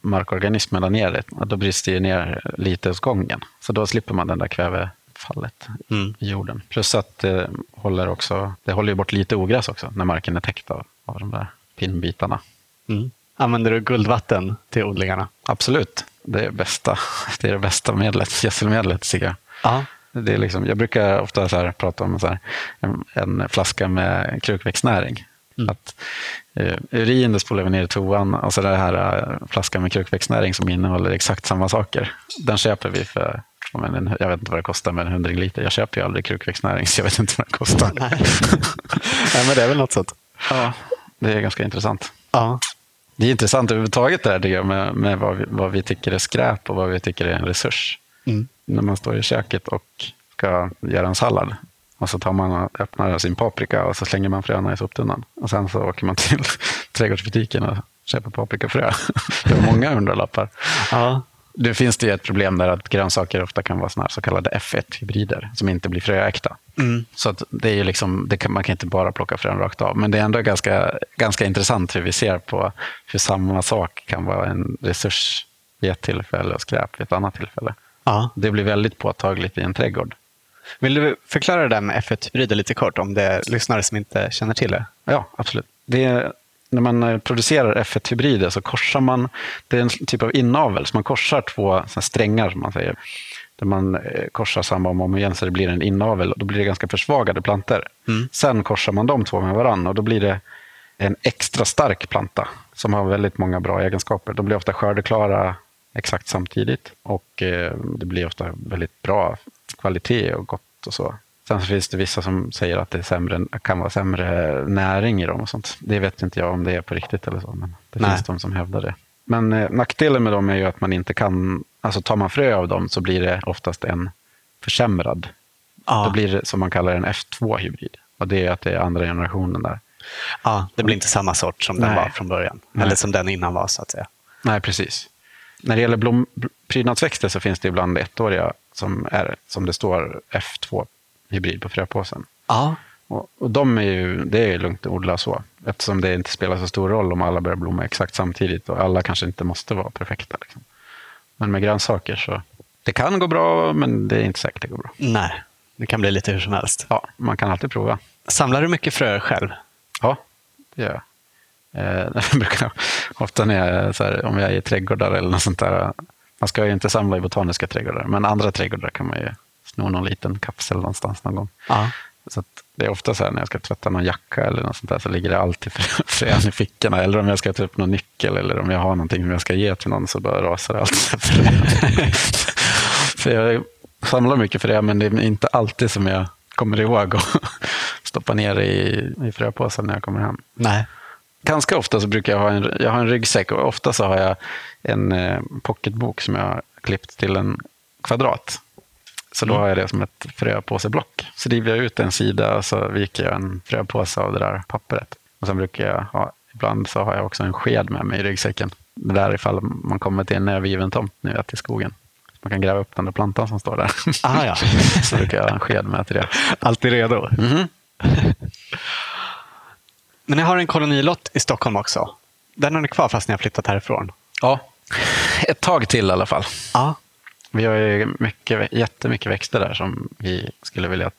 markorganismerna ner det. Då bryts det ner lite åt gången. Så då slipper man den där kvävefallet mm. i jorden. Plus att det håller, också, det håller bort lite ogräs också när marken är täckt av, av de där pinnbitarna. Mm. Använder du guldvatten till odlingarna? Absolut. Det är, bästa, det är det bästa medlet, gödselmedlet tycker jag. Ja. Det är liksom, jag brukar ofta så prata om så här, en, en, flaska med krukväxtnäring. Mm. Att, eh, urin det spolar vi ner i toan och så det här uh, flaskan med krukväxtnäring som innehåller exakt samma saker. Den köper vi för men jag vet inte vad det kostar med en hundring liter. Jag köper ju aldrig krukväxtnäring så jag vet inte vad det kostar. Nej. Nej, men det är väl något sånt. Ja, det är ganska intressant. Ja. Det är intressant överhuvudtaget det här med, med vad, vi, vad vi tycker är skräp och vad vi tycker är en resurs. Mm. När man står i köket och ska göra en sallad. Och så tar man och öppnar sin paprika och så slänger man fröna i soptunnan. Och sen så åker man till trädgårdsbutiken och köper paprikafrö. Det är många hundralappar. Ja. Nu finns det ett problem där att grönsaker ofta kan vara såna så kallade F1-hybrider som inte blir fröäkta. Mm. Så att det är liksom, det kan, man kan inte bara plocka frön rakt av. Men det är ändå ganska, ganska intressant hur vi ser på hur samma sak kan vara en resurs vid ett tillfälle och skräp vid ett annat tillfälle. Ja. Det blir väldigt påtagligt i en trädgård. Vill du förklara det där med F1-hybrider lite kort om det är lyssnare som inte känner till det? Ja, absolut. Det är, när man eh, producerar F1-hybrider så korsar man, det är en typ av inavel, så man korsar två strängar som man säger. där man eh, korsar samma om och om igen så det blir en inavel. Och då blir det ganska försvagade plantor. Mm. Sen korsar man de två med varandra och då blir det en extra stark planta som har väldigt många bra egenskaper. De blir ofta skördeklara exakt samtidigt och eh, det blir ofta väldigt bra kvalitet och gott och så. Sen finns det vissa som säger att det sämre, kan vara sämre näring i dem och sånt. Det vet inte jag om det är på riktigt eller så, men det Nej. finns de som hävdar det. Men eh, nackdelen med dem är ju att man inte kan, alltså tar man frö av dem så blir det oftast en försämrad. Ja. Då blir det som man kallar en F2-hybrid. Och det är att det är andra generationen där. ja, det blir inte samma sort som den Nej. var från början. Nej. Eller som den innan var, så att säga. Nej, precis. När det gäller blom, bl- prydnadsväxter så finns det ibland ettåriga som är, som det står, F2-hybrid på fröpåsen. Ja. Och, och de är ju, det är ju lugnt att odla så, eftersom det inte spelar så stor roll om alla börjar blomma exakt samtidigt och alla kanske inte måste vara perfekta. Liksom. Men med grönsaker så, det kan gå bra, men det är inte säkert det går bra. Nej, det kan bli lite hur som helst. Ja, man kan alltid prova. Samlar du mycket fröer själv? Ja, det gör jag. Eh, brukar, ofta när jag, här, om jag är i trädgårdar eller något sånt där. Man ska ju inte samla i botaniska trädgårdar, men andra trädgårdar kan man ju sno någon liten kapsel någonstans någon gång. Ja. Så det är ofta så här när jag ska tvätta någon jacka eller något sånt där så ligger det alltid frö- frön i fickorna. Eller om jag ska ta upp någon nyckel eller om jag har någonting som jag ska ge till någon så bara rasar det alltid frö. För jag samlar mycket frö men det är inte alltid som jag kommer ihåg att stoppa ner i, i fröpåsen när jag kommer hem. Nej. Ganska ofta så brukar jag ha en, jag har en ryggsäck och ofta så har jag en eh, pocketbok som jag har klippt till en kvadrat. Så då har jag det som ett fröpåseblock. Så river jag ut en sida och så viker jag en fröpåse av det där pappret. Och sen brukar jag ha, ibland så har jag också en sked med mig i ryggsäcken. Det där ifall man kommer till en övergiven tomt nu vet, i skogen. Man kan gräva upp den där plantan som står där. Ah, ja. så brukar jag ha en sked med till det. Alltid redo. Mhm. Men jag har en kolonilott i Stockholm också. Den har ni kvar fast ni har flyttat härifrån. Ja, ett tag till i alla fall. Ja. Vi har ju mycket, jättemycket växter där som vi skulle vilja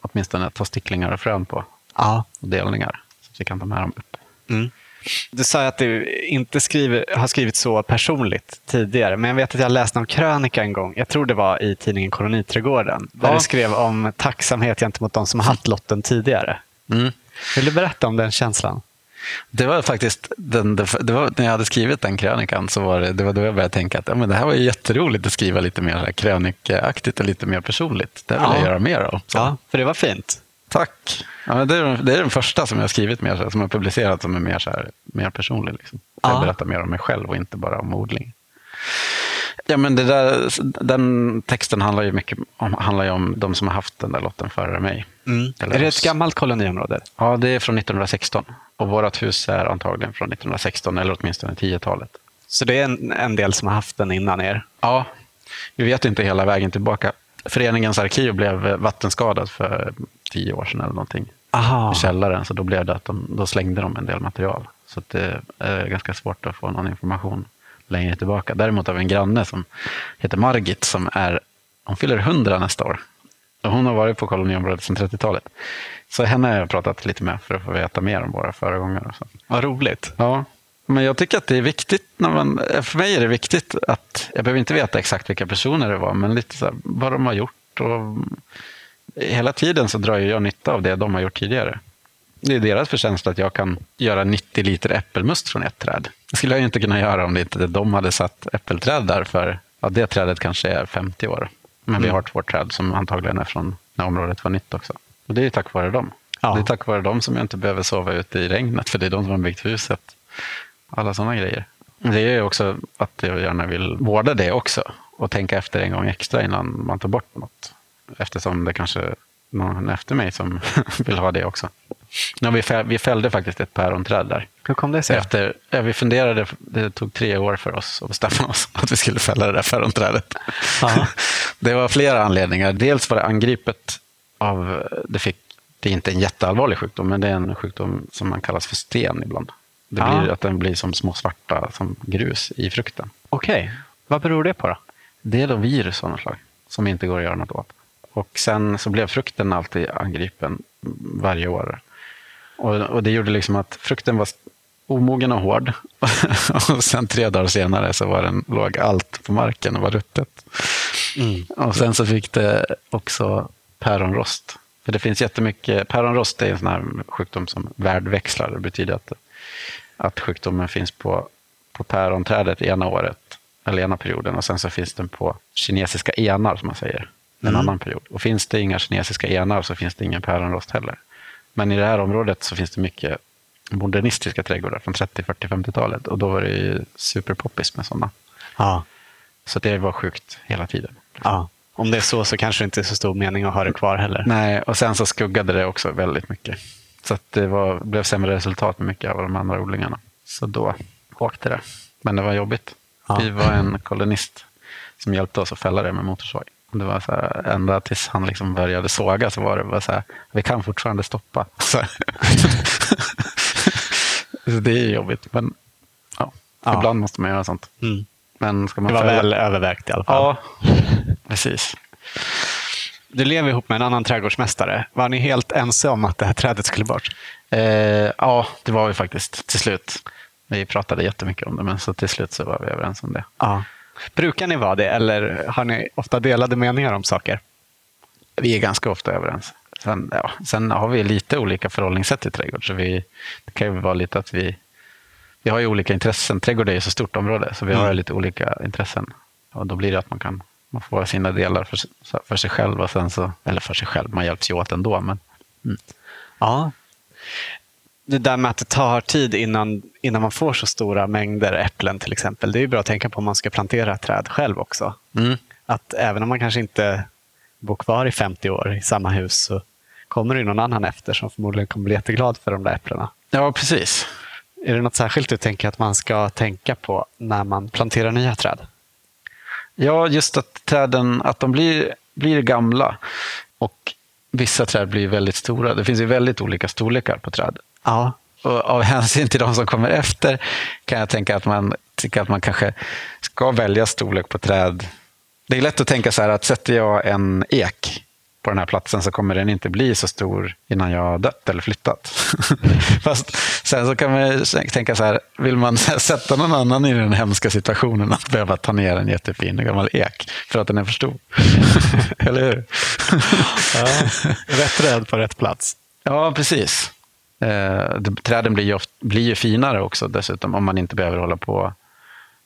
åtminstone ta sticklingar och frön på. ja. Och delningar. Så att vi kan ta med dem upp. Mm. Du sa att du inte skriver, har skrivit så personligt tidigare, men jag vet att jag läste en krönika en gång, jag tror det var i tidningen Koloniträdgården, där Ja. du skrev om tacksamhet gentemot de som har haft lotten tidigare. Vill du berätta om den känslan? Det var faktiskt, den, det var, när jag hade skrivit den krönikan så var det, det var då jag började tänka att ja, men det här var ju jätteroligt att skriva lite mer krönikeaktigt och lite mer personligt. Det vill Ja. jag göra mer av. Så. Ja, för det var fint. Tack. Ja, det, är, den- det är den första som jag har skrivit mer, här, som har publicerat som är mer, så här, mer personlig. Liksom. Ja. Jag berättar mer om mig själv och inte bara om odling. Ja, men det där, den texten handlar ju mycket om, handlar ju om de som har haft den där lotten före mig. Mm. Är det ett gammalt koloniområde? Ja, det är från 1916. Och vårt hus är antagligen från 1916 eller åtminstone 10-talet. Så det är en, en del som har haft den innan er? Ja, vi vet inte hela vägen tillbaka. Föreningens arkiv blev vattenskadat för tio år sedan eller någonting. Aha. i källaren. Så då, blev det att de, då slängde de en del material. Så det är ganska svårt att få någon information längre tillbaka. Däremot har vi en granne som heter Margit som är, hon fyller 100 nästa år. Och hon har varit på koloniområdet sedan 30-talet. Så henne har jag pratat lite med för att få veta mer om våra föregångare. så. Vad roligt. Ja, men jag tycker att det är viktigt. När man, för mig är det viktigt att, jag behöver inte veta exakt vilka personer det var, men lite så här, vad de har gjort. Och hela tiden så drar jag nytta av det de har gjort tidigare. Det är deras förtjänst att jag kan göra 90 liter äppelmust från ett träd. Det skulle jag inte kunna göra om det inte de hade satt äppelträd där för, ja det trädet kanske är 50 år. Men vi har två träd som antagligen är från när området var nytt också. Och det är tack vare dem. Ja. Det är tack vare dem som jag inte behöver sova ute i regnet, för det är de som har byggt huset. Alla sådana grejer. Det är också att jag gärna vill vårda det också och tänka efter en gång extra innan man tar bort något. Eftersom det kanske är någon efter mig som vill ha det också. Ja, vi, fäll, vi fällde faktiskt ett päronträd där. Hur kom det sig? Efter, ja, vi funderade, det tog tre år för oss att bestämma oss att vi skulle fälla det där päronträdet. Det var flera anledningar. Dels var det angripet av, det, fick, det är inte en jätteallvarlig sjukdom, men det är en sjukdom som man kallas för sten ibland. Det Ja. blir att den blir som små svarta som grus i frukten. Okej, vad beror det på då? Det är då virus av något slag som inte går att göra något åt. Och sen så blev frukten alltid angripen varje år. Och, och det gjorde liksom att frukten var omogen och hård. och sen tre dagar senare så var den, låg allt på marken och var ruttet. Mm. Och sen så fick det också päronrost. För det finns jättemycket, päronrost är en sån här sjukdom som värdväxlar. Det betyder att, att sjukdomen finns på, på päronträdet ena året, eller ena perioden, och sen så finns den på kinesiska enar, som man säger, en mm. annan period. Och finns det inga kinesiska enar så finns det ingen päronrost heller. Men i det här området så finns det mycket modernistiska trädgårdar från 30, 40, 50-talet. Och då var det ju superpoppis med sådana. Ja. Så det var sjukt hela tiden. Ja. Om det är så så kanske det inte är så stor mening att ha det kvar heller. Nej, och sen så skuggade det också väldigt mycket. Så det var, blev sämre resultat med mycket av de andra odlingarna. Så då åkte det. Men det var jobbigt. Ja. Vi var en kolonist som hjälpte oss att fälla det med motorsåg. Det var så här, ända tills han liksom började såga så var det bara så här, vi kan fortfarande stoppa. Så, så det är jobbigt, men ja, ja. ibland måste man göra sånt. Mm. Men ska man det var väl övervägt i alla fall. Ja, precis. Du lever ihop med en annan trädgårdsmästare. Var ni helt ense om att det här trädet skulle bort? Eh, ja, det var vi faktiskt till slut. Vi pratade jättemycket om det, men så till slut så var vi överens om det. Ja. Brukar ni vara det eller har ni ofta delade meningar om saker? Vi är ganska ofta överens. Sen, ja, sen har vi lite olika förhållningssätt till trädgård. Så vi, det kan ju vara lite att vi, vi har ju olika intressen. Trädgård är ju så stort område, så vi har mm. lite olika intressen. Och då blir det att man kan man får sina delar för, för sig själv, och sen så, eller för sig själv, man hjälps ju åt ändå. Men, mm. Ja, det där med att det tar tid innan, innan man får så stora mängder äpplen till exempel. Det är bra att tänka på om man ska plantera träd själv också. Mm. Att även om man kanske inte bor kvar i 50 år i samma hus så kommer det någon annan efter som förmodligen kommer bli jätteglad för de där äpplena. Ja, precis. Är det något särskilt du tänker att man ska tänka på när man planterar nya träd? Ja, just att träden att de blir, blir gamla och vissa träd blir väldigt stora. Det finns ju väldigt olika storlekar på träd. Ja. Och av hänsyn till de som kommer efter kan jag tänka att man tycker att man kanske ska välja storlek på träd. Det är lätt att tänka så här att sätter jag en ek på den här platsen så kommer den inte bli så stor innan jag har dött eller flyttat. Fast sen så kan man tänka så här, vill man sätta någon annan i den hemska situationen att behöva ta ner en jättefin gammal ek för att den är för stor? eller hur? ja, rätt träd på rätt plats. Ja, precis. Eh, träden blir ju, ofta, blir ju finare också dessutom om man inte behöver hålla på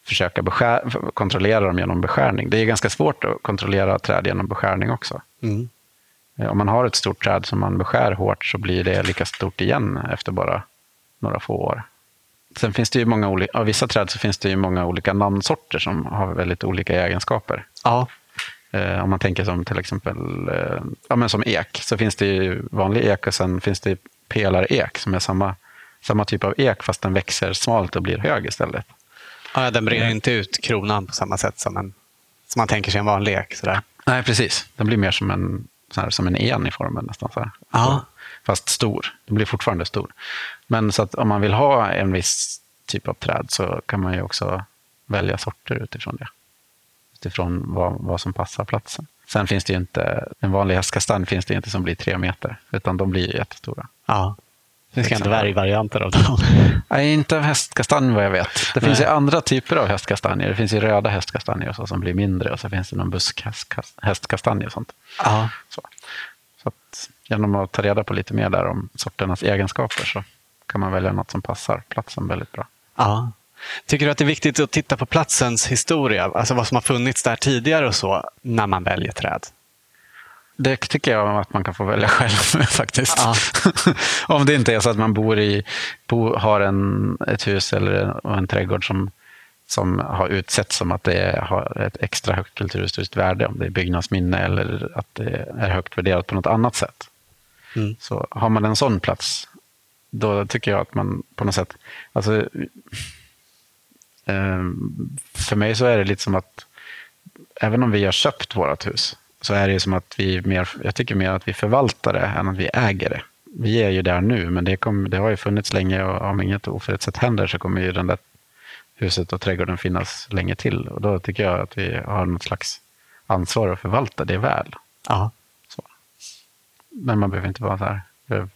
försöka beskär, kontrollera dem genom beskärning. Det är ganska svårt att kontrollera träd genom beskärning också. Mm. Eh, om man har ett stort träd som man beskär hårt så blir det lika stort igen efter bara några få år. Sen finns det ju många olika, av vissa träd så finns det ju många olika namnsorter som har väldigt olika egenskaper. Ja. Eh, om man tänker som till exempel eh, ja, men som ek, så finns det ju vanlig ek och sen finns det pelarek som är samma, samma typ av ek fast den växer smalt och blir hög istället. Ja, den brer inte ut kronan på samma sätt som, en, som man tänker sig en vanlig ek. Sådär. Nej, precis. Den blir mer som en, här, som en en i formen nästan. Så Ja. Fast stor. Den blir fortfarande stor. Men så att om man vill ha en viss typ av träd så kan man ju också välja sorter utifrån det. Utifrån vad, vad som passar platsen. Sen finns det ju inte, en vanlig hästkastanj finns det inte som blir tre meter, utan de blir jättestora. Ja. Det finns inte dvärgvarianter av dem? Nej, inte av hästkastanj vad jag vet. Det finns ju andra typer av hästkastanjer. Det finns ju röda hästkastanjer så, som blir mindre och så finns det någon buskhästkastanj och sånt. Så, så att, genom att ta reda på lite mer där om sorternas egenskaper så kan man välja något som passar platsen väldigt bra. Ja. Tycker du att det är viktigt att titta på platsens historia? Alltså vad som har funnits där tidigare och så, när man väljer träd? Det tycker jag att man kan få välja själv faktiskt. Ja. Om det inte är så att man bor i, bo, har en, ett hus eller en trädgård som, som har utsetts som att det har ett extra högt kulturhistoriskt värde, om det är byggnadsminne eller att det är högt värderat på något annat sätt. Mm. Så har man en sån plats, då tycker jag att man på något sätt... Alltså, eh, för mig så är det lite som att även om vi har köpt vårt hus så är det som att vi mer, jag tycker mer att vi förvaltar det än att vi äger det. Vi är ju där nu, men det, kom, det har ju funnits länge och om inget oförutsett händer så kommer ju den där huset och trädgården finnas länge till. Och då tycker jag att vi har något slags ansvar att förvalta det väl. Så. Men man behöver inte vara så här.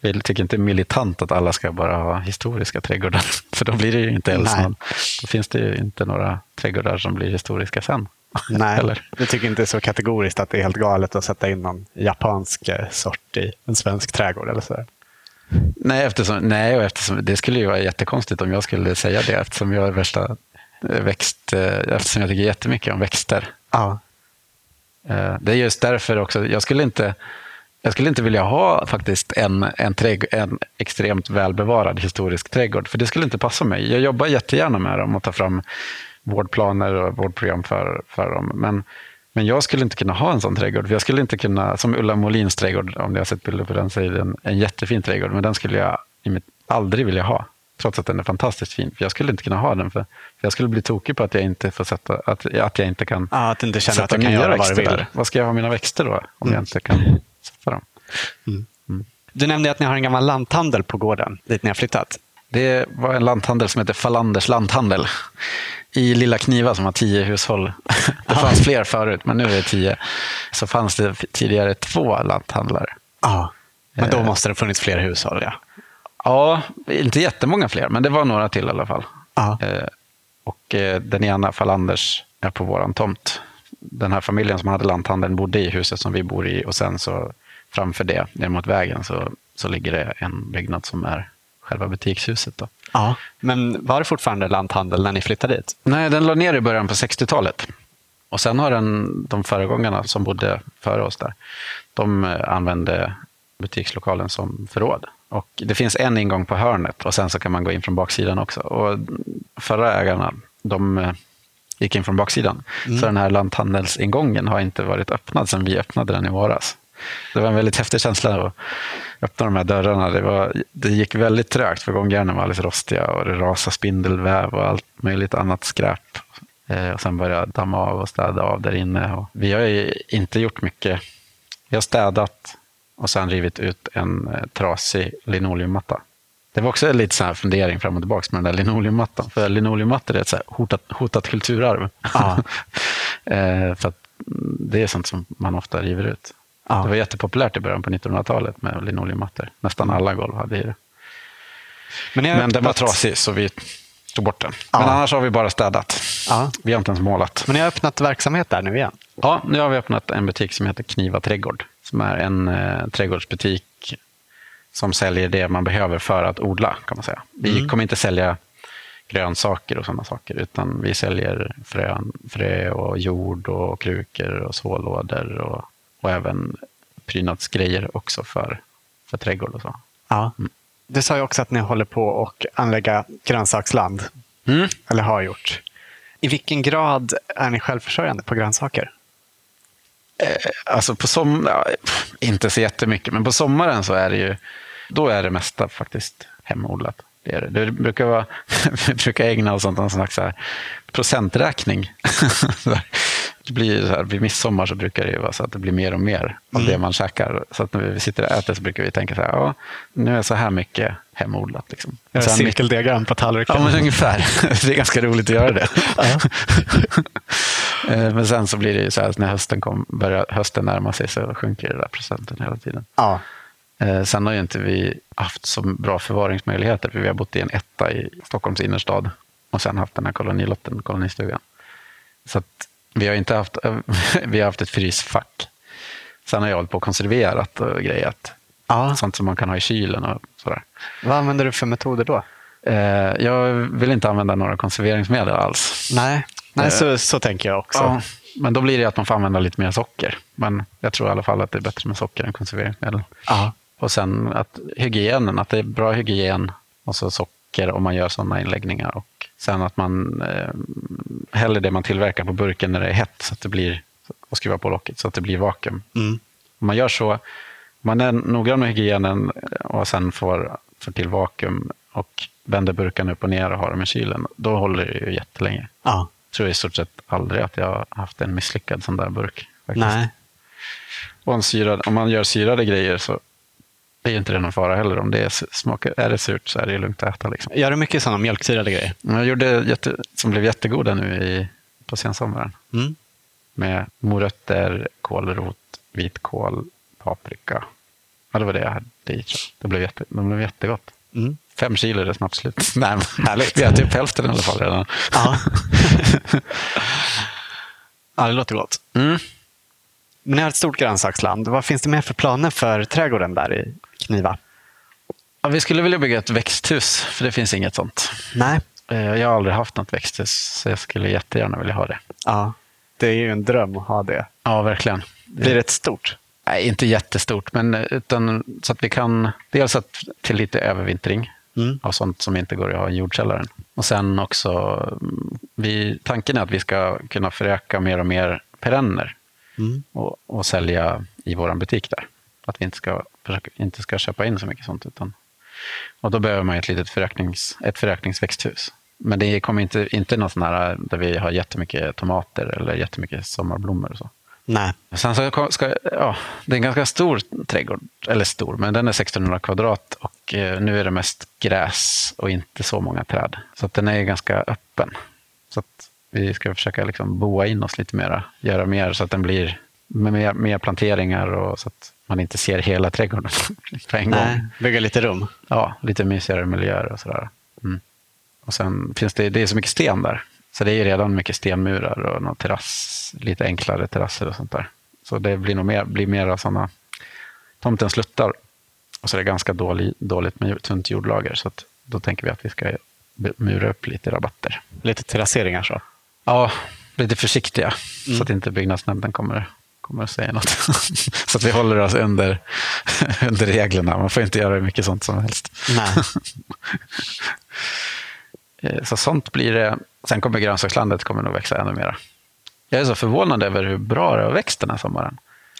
Vi tycker inte militant att alla ska bara ha historiska trädgårdar. För då blir det ju inte någon, Då finns det ju inte några trädgårdar som blir historiska sen. Nej, Eller? du tycker inte så kategoriskt att det är helt galet att sätta in någon japansk eh, sort i en svensk trädgård eller så? Nej, eftersom, nej, och eftersom det skulle ju vara jättekonstigt om jag skulle säga det eftersom jag är värsta eh, växt, eh, eftersom jag tycker jättemycket om växter. Ja. Det är just därför också, jag skulle inte, jag skulle inte vilja ha faktiskt en, en, trädg- en extremt välbevarad historisk trädgård, för det skulle inte passa mig. Jag jobbar jättegärna med dem och tar fram vårdplaner och vårdprogram för, för dem. Men, men jag skulle inte kunna ha en sån trädgård. För jag skulle inte kunna, som Ulla Molins trädgård, om ni har sett bilder på den, så är det en, en jättefin trädgård. Men den skulle jag aldrig vilja ha, trots att den är fantastiskt fin. För jag skulle inte kunna ha den, för, för jag skulle bli tokig på att jag inte, får sätta, att, att jag inte kan Ja, att inte känner att sätta du kan göra vad du växter vill. där. Vad ska jag ha mina växter då, om jag inte kan sätta dem? Du nämnde att ni har en gammal lanthandel på gården dit ni har flyttat. Det var en lanthandel som heter Falanders lanthandel i Lilla Kniva som har tio hushåll. Det fanns fler förut, men nu är det tio. Så fanns det tidigare två lanthandlare. Ja. Men då Eh. måste det funnits fler hushåll, ja. Ja, inte jättemånga fler, men det var några till i alla fall. Ja. Eh, Och eh, den ena, Falanders, är på våran tomt. Den här familjen som hade lanthandeln bodde i huset som vi bor i och sen så framför det, ner mot vägen, så, så ligger det en byggnad som är själva butikshuset. Då. ja. Men var det fortfarande lanthandel när ni flyttade dit? Nej, den la ner i början på 60-talet. Och sen har den, de föregångarna som bodde före oss där, de eh, använde butikslokalen som förråd. Och det finns en ingång på hörnet och sen så kan man gå in från baksidan också. Och förra ägarna, de eh, gick in från baksidan. Så den här lanthandelsingången har inte varit öppnad sedan vi öppnade den i våras. Det var en väldigt häftig känsla att öppna de här dörrarna. Det, var, det gick väldigt trögt för gångjärnen var alldeles rostiga och det rasade spindelväv och allt möjligt annat skräp. Eh, och sen började jag damma av och städa av där inne. Och vi har ju inte gjort mycket. Vi har städat och sen rivit ut en eh, trasig linoleummatta. Det var också lite så här fundering fram och tillbaka med den där linoleummattan. För linoleummattor är ett så hotat, hotat kulturarv. Ja. eh, för det är sånt som man ofta river ut. Ja. Det var jättepopulärt i början på 1900-talet med linoleummattor. Nästan alla golv hade i det. Men, Men den var trasig så vi tog bort den. Ja. Men annars har vi bara städat. Ja. Vi har inte ens målat. Men ni har öppnat verksamhet där nu igen? Ja, nu har vi öppnat en butik som heter Kniva trädgård. Som är en eh, trädgårdsbutik som säljer det man behöver för att odla. kan man säga. Vi kommer inte sälja grönsaker och sådana saker. Utan vi säljer frön, frö och jord och krukor och sålådor. Och, och även prydnadsgrejer också för, för trädgård och så. Ja. Du sa ju också att ni håller på att anlägga grönsaksland. Mm. Eller har gjort. I vilken grad är ni självförsörjande på grönsaker? Alltså på som, ja, inte så jättemycket, men på sommaren så är det ju, då är det mesta faktiskt hemodlat. Det, är det. det brukar vara, vi brukar ägna oss åt en slags procenträkning. Det blir så här, vid midsommar så brukar det ju vara så att det blir mer och mer av det man käkar. Så att när vi sitter och äter så brukar vi tänka så här, ja, nu är så här mycket hemodlat. Liksom. Sen cirkeldiagram på tallriken? Ja, men ungefär. Det är ganska roligt att göra det. Eh, men sen så blir det ju så här att när hösten, kom, börjar hösten närma sig så sjunker det där procenten hela tiden. Ja. Eh, Sen har ju inte vi haft så bra förvaringsmöjligheter för vi har bott i en etta i Stockholms innerstad och sen haft den här kolonilotten, kolonistugan. Så att vi har inte haft, vi har haft ett frysfack. Sen har jag hållit på och konserverat och grejat. ja. Sånt som man kan ha i kylen och sådär. Vad använder du för metoder då? Eh, Jag vill inte använda några konserveringsmedel alls. Nej, Nej Eh, så, så tänker jag också. Ja, men då blir det att man får använda lite mer socker. Men jag tror i alla fall att det är bättre med socker än konserveringsmedel. Ja. Och sen att hygienen, att det är bra hygien och så socker om man gör sådana inläggningar. Och sen att man eh, häller det man tillverkar på burken när det är hett så att det blir, och skruvar på locket så att det blir vakuum. Mm. Om man gör så, man är noggrann med hygienen och sen får, får till vakuum och vänder burkarna upp och ner och har dem i kylen, då håller det ju jättelänge. Ja. Jag tror i stort sett aldrig att jag har haft en misslyckad sån där burk. Faktiskt. Nej. Och en syrad, om man gör syrade grejer så är ju inte det någon fara heller. Om det är, smakar, är det surt så är det lugnt att äta. Liksom. Gör du mycket sådana mjölksyrade grejer? Jag gjorde jätte, som blev jättegoda nu i, på sensommaren. Mm. Med morötter, kålrot, vitkål, paprika. Ja, det var det jag hade i. Det blev, jätte, de blev jättegott. Mm. Fem kilo är det snabbt slut. Nej, Härligt. Vi har typ hälften i alla fall redan. Ja. Ja, det låter gott. Mm. Men ni har ett stort grönsaksland. Vad finns det mer för planer för trädgården där i Kniva? Ja, vi skulle vilja bygga ett växthus, för det finns inget sånt. Nej. Eh, Jag har aldrig haft något växthus, så jag skulle jättegärna vilja ha det. Ja, det är ju en dröm att ha det. Ja, verkligen. Blir det stort? Nej, inte jättestort, men eh, utan, så att vi kan dels att till lite övervintring Mm. av sånt som inte går att ha i jordkällaren. Och sen också, mm, vi, tanken är att vi ska kunna föröka mer och mer perenner Mm. och, och sälja i vår butik där. Att vi inte ska, försöka, inte ska köpa in så mycket sånt. Utan, och då behöver man ett litet föröknings, ett förökningsväxthus. Men det kommer inte, inte något sån här där vi har jättemycket tomater eller jättemycket sommarblommor och så. Nej. Sen så ska, ja, det är en ganska stor trädgård, eller stor, men den är 1600 kvadrat och eh, nu är det mest gräs och inte så många träd. Så den är ganska öppen. Så att vi ska försöka liksom boa in oss lite mera, göra mer så att den blir med mer, mer planteringar och så att man inte ser hela trädgården på en gång. Nej. Bygga lite rum. Ja, lite mysigare miljöer och sådär. Mm. Och sen finns det, det är så mycket sten där. Så det är ju redan mycket stenmurar och någon terrass, lite enklare terrasser och sånt där. Så det blir nog mer, blir mer av sådana, tomten sluttar. Och så är det ganska dålig, dåligt med tunt jordlager. Så att då tänker vi att vi ska mura upp lite rabatter. Lite terrasseringar så. Ja, lite försiktiga. Så att inte byggnadsnämnden kommer, kommer att säga något. så att vi håller oss under, under reglerna. Man får inte göra hur mycket sånt som helst. Eh, Så sånt blir det. Sen kommer grönsakslandet kommer nog växa ännu mer. Jag är så förvånad över hur bra det har växt den här sommaren.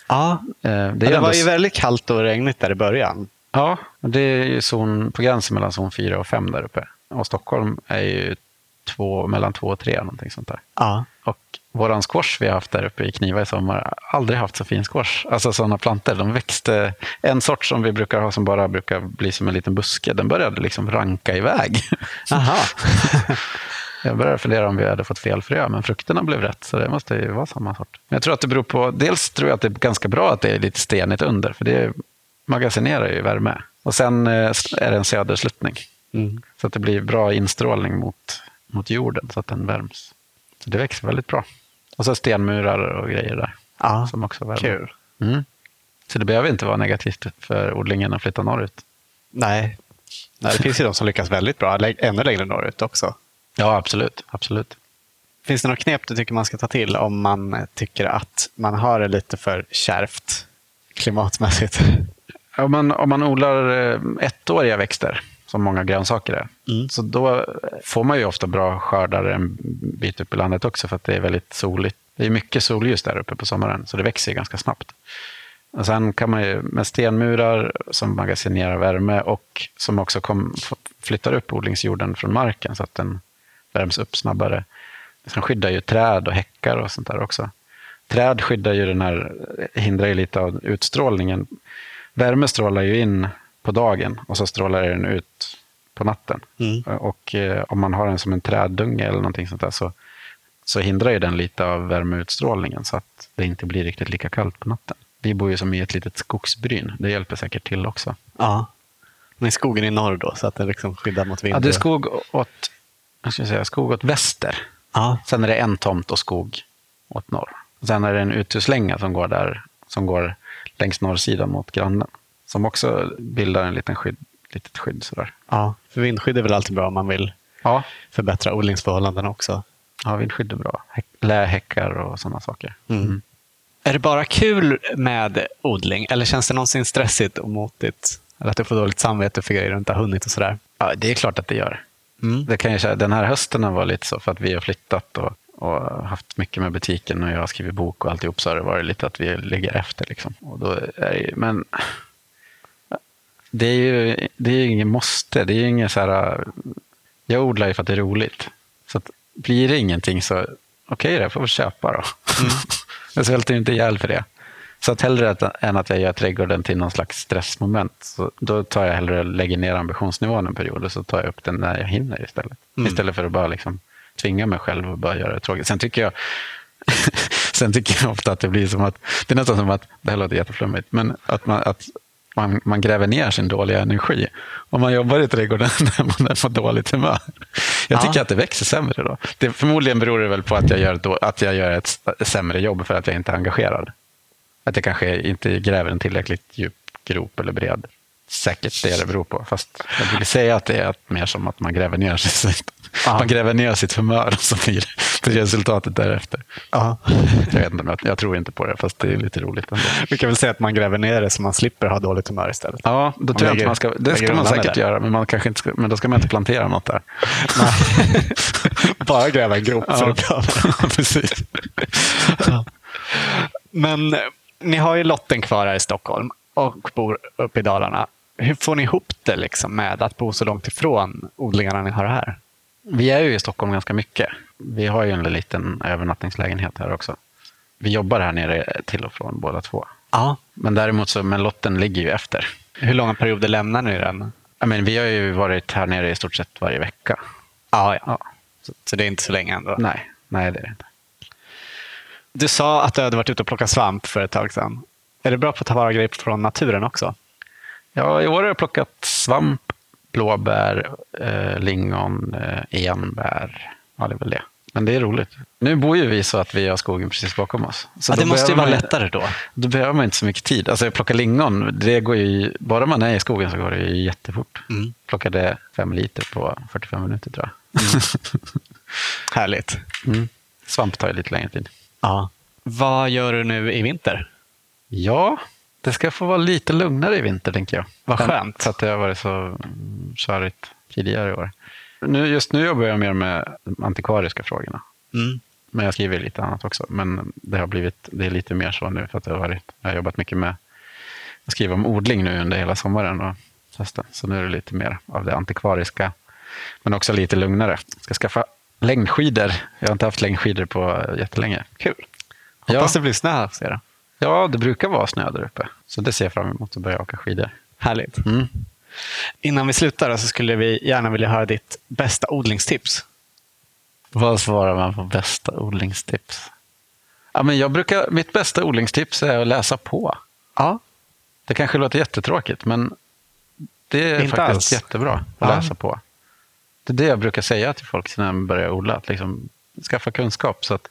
Ja, Eh, Det, är det, ändå- var ju väldigt kallt och regnigt där i början. Ja, det är ju zon, på gränsen mellan zon 4 och 5 där uppe. Och Stockholm är ju två, mellan 2 och 3, någonting sånt där. Ja. Och våran squash vi har haft där uppe i Kniva i sommar, har aldrig haft så fin squash. Alltså sådana plantor, de växte, en sort som vi brukar ha som bara brukar bli som en liten buske, den började liksom ranka iväg. Aha. Jag började fundera om vi hade fått fel frö, men frukterna blev rätt, så det måste ju vara samma sort. Men jag tror att det beror på, dels tror jag att det är ganska bra att det är lite stenigt under, för det magasinerar ju värme. Och sen eh, är det en södersluttning, Mm. så att det blir bra instrålning mot, mot jorden, så att den värms. Så det växer väldigt bra. Och så stenmurar och grejer där, Ja, som också värmer. kul. Mm. Så det behöver inte vara negativt för odlingen att flytta norrut. Nej. Nej, det finns ju de som lyckas väldigt bra, ännu längre norrut också. Ja, absolut. absolut. Finns det några knep du tycker man ska ta till om man tycker att man har det lite för kärvt klimatmässigt? Om man, om man odlar eh, ettåriga växter, som många grönsaker är, Mm. så då får man ju ofta bra skördar en bit upp i landet också för att det är väldigt soligt. Det är mycket solljus där uppe på sommaren, så det växer ju ganska snabbt. Och sen kan man ju med stenmurar som magasinerar värme och som också kom, flyttar upp odlingsjorden från marken så att den värms upp snabbare. Sen skyddar ju träd och häckar och sånt där också. Träd skyddar ju den här, hindrar ju lite av utstrålningen. Värme strålar ju in på dagen och så strålar den ut på natten. Mm. Och eh, om man har den som en träddunge eller någonting sånt där så, så hindrar ju den lite av värmeutstrålningen så att det inte blir riktigt lika kallt på natten. Vi bor ju som i ett litet skogsbryn. Det hjälper säkert till också. Ja. Men skogen i norr då, så att det liksom skyddar mot vind? Ja, det är skog åt, jag ska säga, skog åt väster. Ja. Sen är det en tomt och skog åt norr. Sen är det en uthuslänga som går där, som går längs norrsidan mot grannen. Som också bildar en liten skydd, litet skydd. Sådär. ja. För vindskydd är väl alltid bra om man vill Ja, förbättra odlingsförhållandena också. ja vindskydd är bra. Häck, lähäckar och sådana saker. Mm. Är det bara kul med odling eller känns det någonsin stressigt och motigt? Eller att du får dåligt samvete för grejer du inte har hunnit och sådär? Ja, det är klart att det gör. Mm. Det kan jag säga, den här hösten varit lite så för att vi har flyttat och, och haft mycket med butiken och jag har skrivit bok och alltihop så har det varit lite att vi ligger efter. Liksom. Och då är det, men det är ju det är ju inget måste. Det är inget så här, jag odlar ju för att det är roligt. Så att, blir det ingenting så okej, det får vi köpa då. jag svälter ju inte ihjäl för det. Så att hellre att, än att jag gör trädgården till någon slags stressmoment, så då tar jag hellre lägger ner ambitionsnivån en period och så tar jag upp den när jag hinner istället. Mm. Istället för att bara liksom tvinga mig själv och bara göra det tråkigt. Sen tycker jag Sen tycker jag ofta att det blir som att, det är nästan som att, det här låter jätteflummigt, men att, man, att man, man gräver ner sin dåliga energi. Om man jobbar i trädgården när man är på dåligt humör. Jag tycker Ja. att det växer sämre då. Det, förmodligen beror det väl på att jag, gör, då, att jag gör ett sämre jobb för att jag inte är engagerad. Att jag kanske inte gräver en tillräckligt djup grop eller bred. Säkert det det beror på. Fast jag vill säga att det är mer som att man gräver ner sitt, Ja. man gräver ner sitt humör och så blir det resultatet därefter. Ja. Jag, vet inte, jag, tror inte på det, fast det är lite roligt ändå. Vi kan väl säga att man gräver ner det så man slipper ha dåligt humör istället. Ja, då Man tror jag lägger- man ska, det ska man säkert göra, men, man kanske inte ska, men då ska man inte plantera något där. Bara gräva en grop för Ja. att. Precis. Men eh, ni har ju lotten kvar här i Stockholm och bor uppe i Dalarna. Hur får ni ihop det liksom med att bo så långt ifrån odlingarna ni har här? Vi är ju i Stockholm ganska mycket. Vi har ju en liten övernattningslägenhet här också. Vi jobbar här nere till och från båda två. Ja. Men däremot så, men lotten ligger ju efter. Hur långa perioder lämnar ni den? Ja, men vi har ju varit här nere i stort sett varje vecka. Ja, ja. Ja. Så, så det är inte så länge ändå. Nej, nej det är det inte. Du sa att du hade varit ute och plockat svamp för ett tag sedan. Är det bra på att ta vara grejer från naturen också? Ja, I år har jag plockat svamp, blåbär, eh, lingon, eh, enbär. Ja, det är väl det. Men det är roligt. Nu bor ju vi så att vi har skogen precis bakom oss. Så ja, det måste ju vara man- lättare då. Då behöver man inte så mycket tid. Alltså jag plockar lingon, det går ju, bara man är i skogen så går det ju jättefort. Mm. Plockade fem liter på 45 minuter tror jag. Härligt. Mm. Svamp tar ju lite längre tid. Ja. Vad gör du nu i vinter? Ja, det ska få vara lite lugnare i vinter tänker jag. Vad skönt. Så att det har varit så mm, körigt tidigare i år. Nu, just nu jobbar jag mer med de antikvariska frågorna. Mm. Men jag skriver lite annat också. Men det har blivit det är lite mer så nu för att det har varit, jag har jobbat mycket med att skriva om odling nu under hela sommaren och hösten. Så nu är det lite mer av det antikvariska. Men också lite lugnare. Ska skaffa längdskidor. Jag har inte haft längdskidor på jättelänge. Kul. Ja. Hoppas det blir snö hos er. Ja, det brukar vara snö där uppe. Så det ser jag fram emot att börja åka skidor. Härligt. Mm. Innan vi slutar så skulle vi gärna vilja höra ditt bästa odlingstips. Vad svarar man på bästa odlingstips? Ja, men jag brukar, mitt bästa odlingstips är att läsa på. Ja. Det kanske låter jättetråkigt, men det är Inte faktiskt alls. jättebra att Ja. läsa på. Det är det jag brukar säga till folk när de börjar odla, att liksom skaffa kunskap. Så att,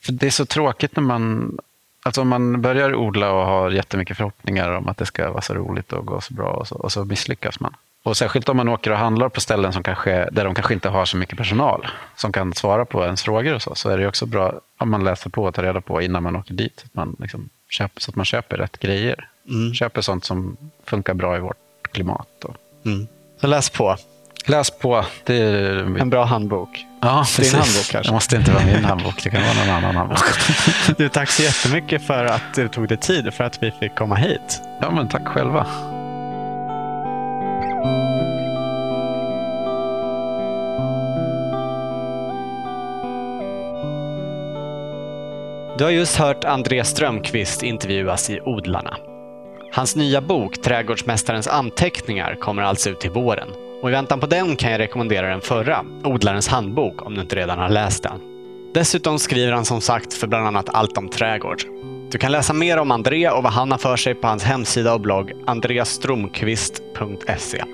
för det är så tråkigt när man, alltså om man börjar odla och har jättemycket förhoppningar om att det ska vara så roligt och gå så bra och så, och så misslyckas man. Och särskilt om man åker och handlar på ställen som kanske, där de kanske inte har så mycket personal som kan svara på ens frågor och så, så är det också bra om man läser på och tar reda på innan man åker dit. Så att man, liksom köper, så att man köper rätt grejer. Mm. Köper sånt som funkar bra i vårt klimat. Och Mm. Så läs på. Läs på. Det är En bra handbok. ja, din precis. handbok kanske? Det måste inte vara min handbok. Det kan vara någon annan handbok. Du, tack så jättemycket för att du tog dig tid för att vi fick komma hit. Ja, men tack själva. Du har just hört André Strömqvist intervjuas i Odlarna. Hans nya bok Trädgårdsmästarens anteckningar kommer alltså ut till våren. Och i väntan på den kan jag rekommendera den förra, Odlarens handbok, om du inte redan har läst den. Dessutom skriver han som sagt för bland annat Allt om trädgård. Du kan läsa mer om André och vad han har för sig på hans hemsida och blogg andreasstromqvist.se.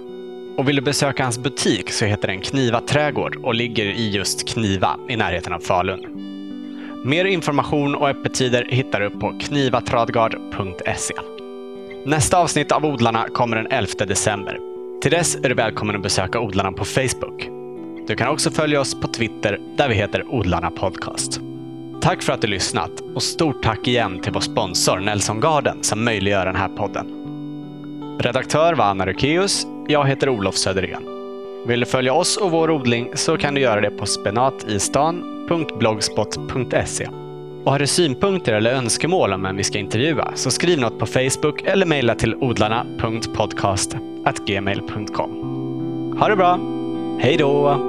Och vill du besöka hans butik så heter den Kniva trädgård och ligger i just Kniva i närheten av Falun. Mer information och öppettider hittar du på knivatradgard.se. Nästa avsnitt av Odlarna kommer den 11 december. Till dess är du välkommen att besöka Odlarna på Facebook. Du kan också följa oss på Twitter där vi heter Odlarna Podcast. Tack för att du lyssnat och stort tack igen till vår sponsor Nelson Garden som möjliggör den här podden. Redaktör var Anna Rukeus. Jag heter Olof Söderén. Vill du följa oss och vår odling så kan du göra det på spenatistan.blogspot.se. Och har du synpunkter eller önskemål om vem vi ska intervjua så skriv något på Facebook eller mejla till gmail.com. Ha det bra! Hej då!